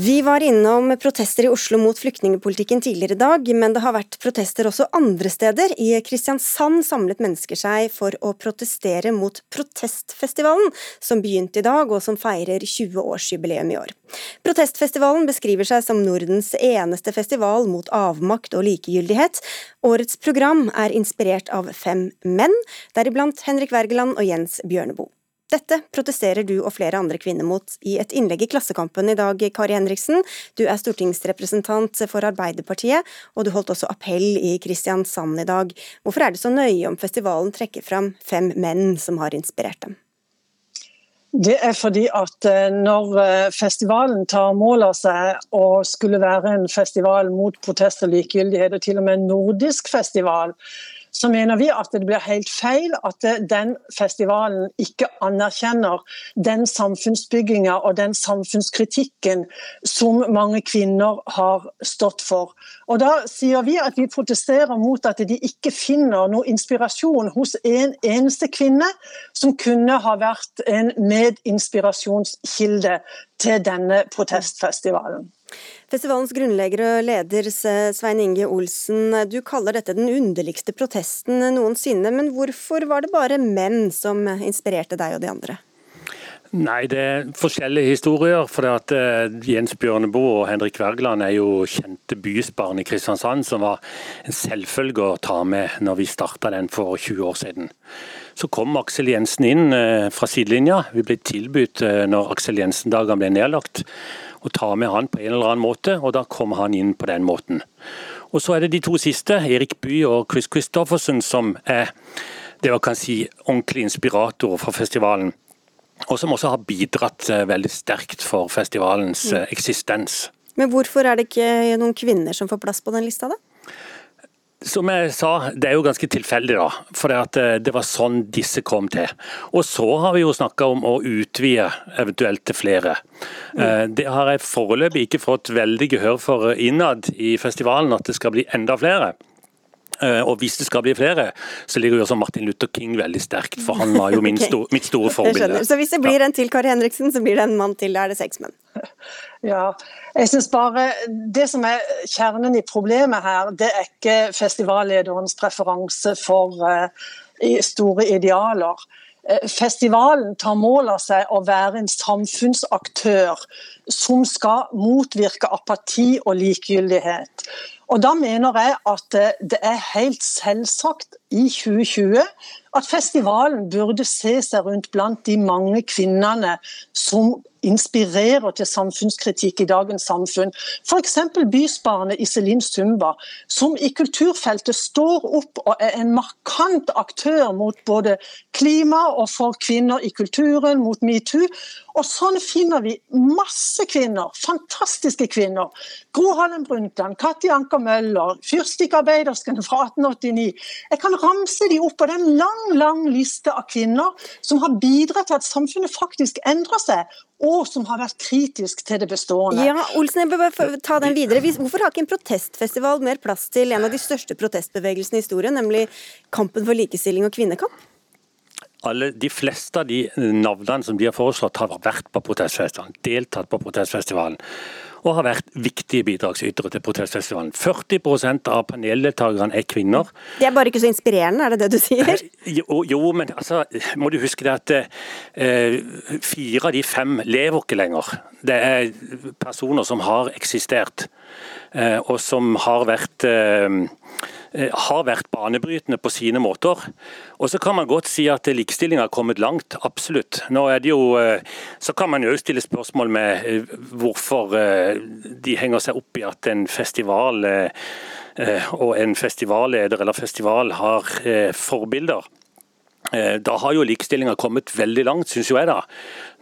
Vi var innom protester i Oslo mot flyktningepolitikken tidligere i dag, men det har vært protester også andre steder. I Kristiansand samlet mennesker seg for å protestere mot Protestfestivalen, som begynte i dag og som feirer 20-årsjubileum i år. Protestfestivalen beskriver seg som Nordens eneste festival mot avmakt og likegyldighet. Årets program er inspirert av fem menn, deriblant Henrik Wergeland og Jens Bjørneboe. Dette protesterer du og flere andre kvinner mot i et innlegg i Klassekampen i dag, Kari Henriksen. Du er stortingsrepresentant for Arbeiderpartiet, og du holdt også appell i Kristiansand i dag. Hvorfor er det så nøye om festivalen trekker fram fem menn som har inspirert dem? Det er fordi at eh, når eh, festivalen tar mål av seg å skulle være en festival mot protest og likegyldighet, og til og med en nordisk festival, så mener vi at det blir helt feil at eh, den festivalen ikke anerkjenner den samfunnsbygginga og den samfunnskritikken som mange kvinner har stått for. Og Da sier vi at vi protesterer mot at de ikke finner noe inspirasjon hos en eneste kvinne som kunne ha vært en medinspirasjonskilde til denne protestfestivalen. Festivalens grunnlegger og leder Svein Inge Olsen, du kaller dette den underligste protesten noensinne, men hvorfor var det bare menn som inspirerte deg og de andre? Nei, det er forskjellige historier. for at uh, Jens Bjørneboe og Henrik Wergeland er jo kjente bysbarn i Kristiansand, som var en selvfølge å ta med når vi starta den for 20 år siden. Så kom Aksel Jensen inn uh, fra sidelinja. Vi ble tilbudt uh, når Aksel Jensen-dagene ble nedlagt, å ta med han på en eller annen måte, og da kom han inn på den måten. Og Så er det de to siste, Erik Bye og Chris Christoffersen, som er det man kan si ordentlige inspiratorer for festivalen. og som også har bidratt eh, veldig sterkt for festivalens Mm. eh, eksistens. Men hvorfor er det ikke noen kvinner som får plass på den lista, da? Som jeg sa, det er jo ganske tilfeldig, da. For det, eh, det var sånn disse kom til. Og så har vi jo snakka om å utvide eventuelt til flere. Mm. Det har jeg foreløpig ikke fått veldig gehør for innad i festivalen, at det skal bli enda flere. Eh, Og hvis det skal bli flere, så ligger jo også Martin Luther King veldig sterkt, for han var jo min Ok. sto, mitt store forbilde. Så hvis det blir en til Kari Henriksen, så blir det en mann til. Da er det seks menn. Ja, jeg synes bare Det som er kjernen i problemet her, det er ikke festivallederens preferanse for eh, store idealer. Eh, Festivalen tar mål av seg å være en samfunnsaktør som skal motvirke apati og likegyldighet. Og Da mener jeg at eh, det er helt selvsagt i 2020 at festivalen burde se seg rundt blant de mange kvinnene som inspirerer til samfunnskritikk i dagens samfunn. F.eks. bysbarnet Iselin Sumba, som i kulturfeltet står opp og er en markant aktør mot både klima og for kvinner i kulturen, mot metoo. Og sånn finner vi masse kvinner, fantastiske kvinner. Gro Harlem Brundtland, Katti Anker Møller, fyrstikkarbeiderskene fra 1889. Jeg kan ramse de opp, og det er en lang, lang liste av kvinner som har bidratt til at samfunnet faktisk endrer seg, og som har vært kritisk til det bestående. Ja, Olsen, jeg bør ta den videre. Hvorfor har ikke en protestfestival mer plass til en av de største protestbevegelsene i historien, nemlig kampen for likestilling og kvinnekamp? Alle, de fleste av de navnene som de har foreslått, har vært på protestfestivalen, deltatt på protestfestivalen. Og har vært viktige bidragsytere til protestfestivalen. 40% av paneldeltakerne er kvinner. Det er bare ikke så inspirerende, er det det du sier? Jo, jo men altså, må du huske det at eh, fire av de fem lever ikke lenger. Det er personer som har eksistert, eh, og som har vært eh, eh, har vært banebrytende på sine måter. Og Så kan man godt si at likestilling har kommet langt, absolutt. Nå er det jo, eh, Så kan man jo stille spørsmål med eh, hvorfor eh, de henger seg opp i at en festival eh, eh, og en festivalleder eller festival har eh, forbilder. Eh, Da har jo likestillinga kommet veldig langt, syns jo jeg, da.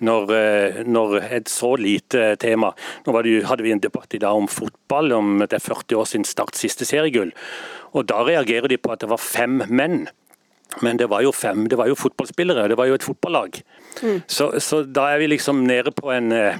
Når, eh, når et så lite tema Nå det hadde vi en debatt i dag om fotball, om det er 40 år siden Start siste seriegull. Og Da reagerer de på at det var fem menn. Men det var jo fem, det var jo fotballspillere, det var jo et fotballag. Mm. Så, så da er vi liksom nede på en eh,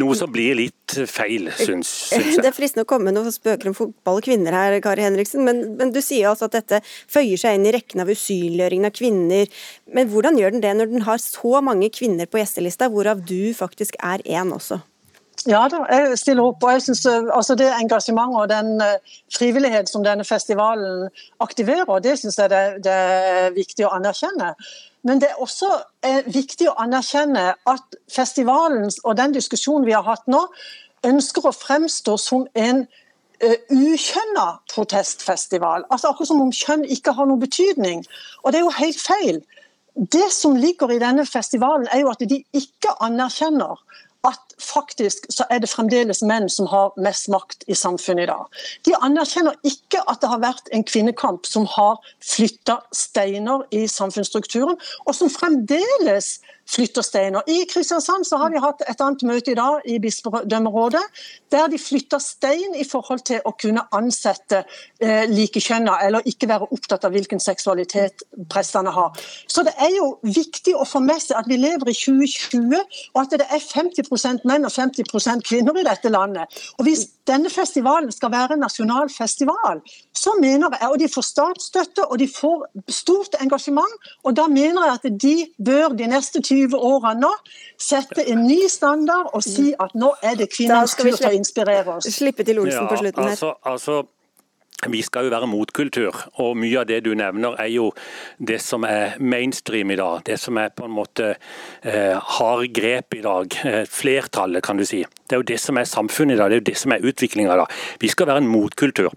Noe som blir litt feil, syns, syns jeg. Det er fristende å komme med noen spøker om fotball og kvinner her, Kari Henriksen, men, men du sier altså at dette føyer seg inn i rekken av usynliggjøringen av kvinner. Men hvordan gjør den det når den har så mange kvinner på gjestelista, hvorav du faktisk er én også? Ja da, jeg stiller opp. og jeg synes, eh, altså Det engasjementet og den eh, frivillighet som denne festivalen aktiverer, det syns jeg det, det er viktig å anerkjenne. Men det er også eh, viktig å anerkjenne at festivalen og den diskusjonen vi har hatt nå, ønsker å fremstå som en ukjønna protestfestival. Altså Akkurat som om kjønn ikke har noen betydning. Og det er jo helt feil. Det som ligger i denne festivalen, er jo at de ikke anerkjenner at faktisk så er det fremdeles menn som har mest makt i samfunnet i dag. De anerkjenner ikke at det har vært en kvinnekamp som har flytta steiner i samfunnsstrukturen, og som fremdeles flytter steiner. I Kristiansand så har vi hatt et annet møte i dag i bispedømmerådet, der de flytter stein i forhold til å kunne ansette eh, likekjønna, eller ikke være opptatt av hvilken seksualitet prestene har. Så det er jo viktig å få med seg at vi lever i 2020, og at det er 50 menn og 50% kvinner i dette landet. Og Hvis denne festivalen skal være en nasjonal festival, så mener jeg, og de får statsstøtte og de får stort engasjement, og da mener jeg at de bør de neste 20 årene nå sette en ny standard og si at nå er det kvinnenes tur til å inspirere oss. Slippe til Olsen på slutten her. Altså, altså, vi skal jo være motkultur, og mye av det du nevner er jo det som er mainstream i dag. Det som er på en måte eh, har grep i dag. Eh, flertallet, kan du si. Det er jo det som er samfunnet i dag, det er jo det som er utviklinga i dag. Vi skal være en motkultur.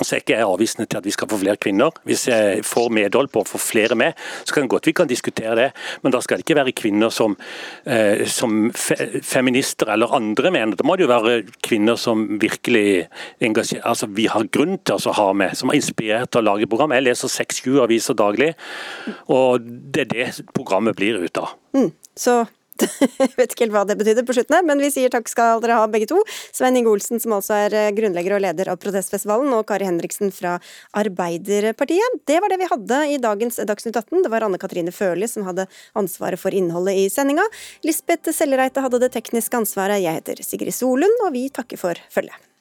Så er ikke jeg avvisende til at vi skal få flere kvinner. Hvis jeg får medhold på å få flere med, så kan det godt vi kan diskutere det. Men da skal det ikke være kvinner som, eh, som fe feminister eller andre mener. Da må det jo være kvinner som virkelig engasjerer, altså vi har grunn til å ha med, som er inspirert til å lage program. Jeg leser seks-sju aviser daglig, og det er det programmet blir ut av. Mm, så jeg vet ikke helt hva det betydde på slutten her, men vi sier takk skal dere ha begge to. Svein Inge Olsen, som altså er eh, grunnlegger og leder av Protestfestivalen, og Kari Henriksen fra Arbeiderpartiet. Det var det vi hadde i dagens Dagsnytt 18. Det var Anne Katrine Førli som hadde ansvaret for innholdet i sendinga. Lisbeth Sellereite hadde det tekniske ansvaret. Jeg heter Sigrid Solund, og vi takker for følget.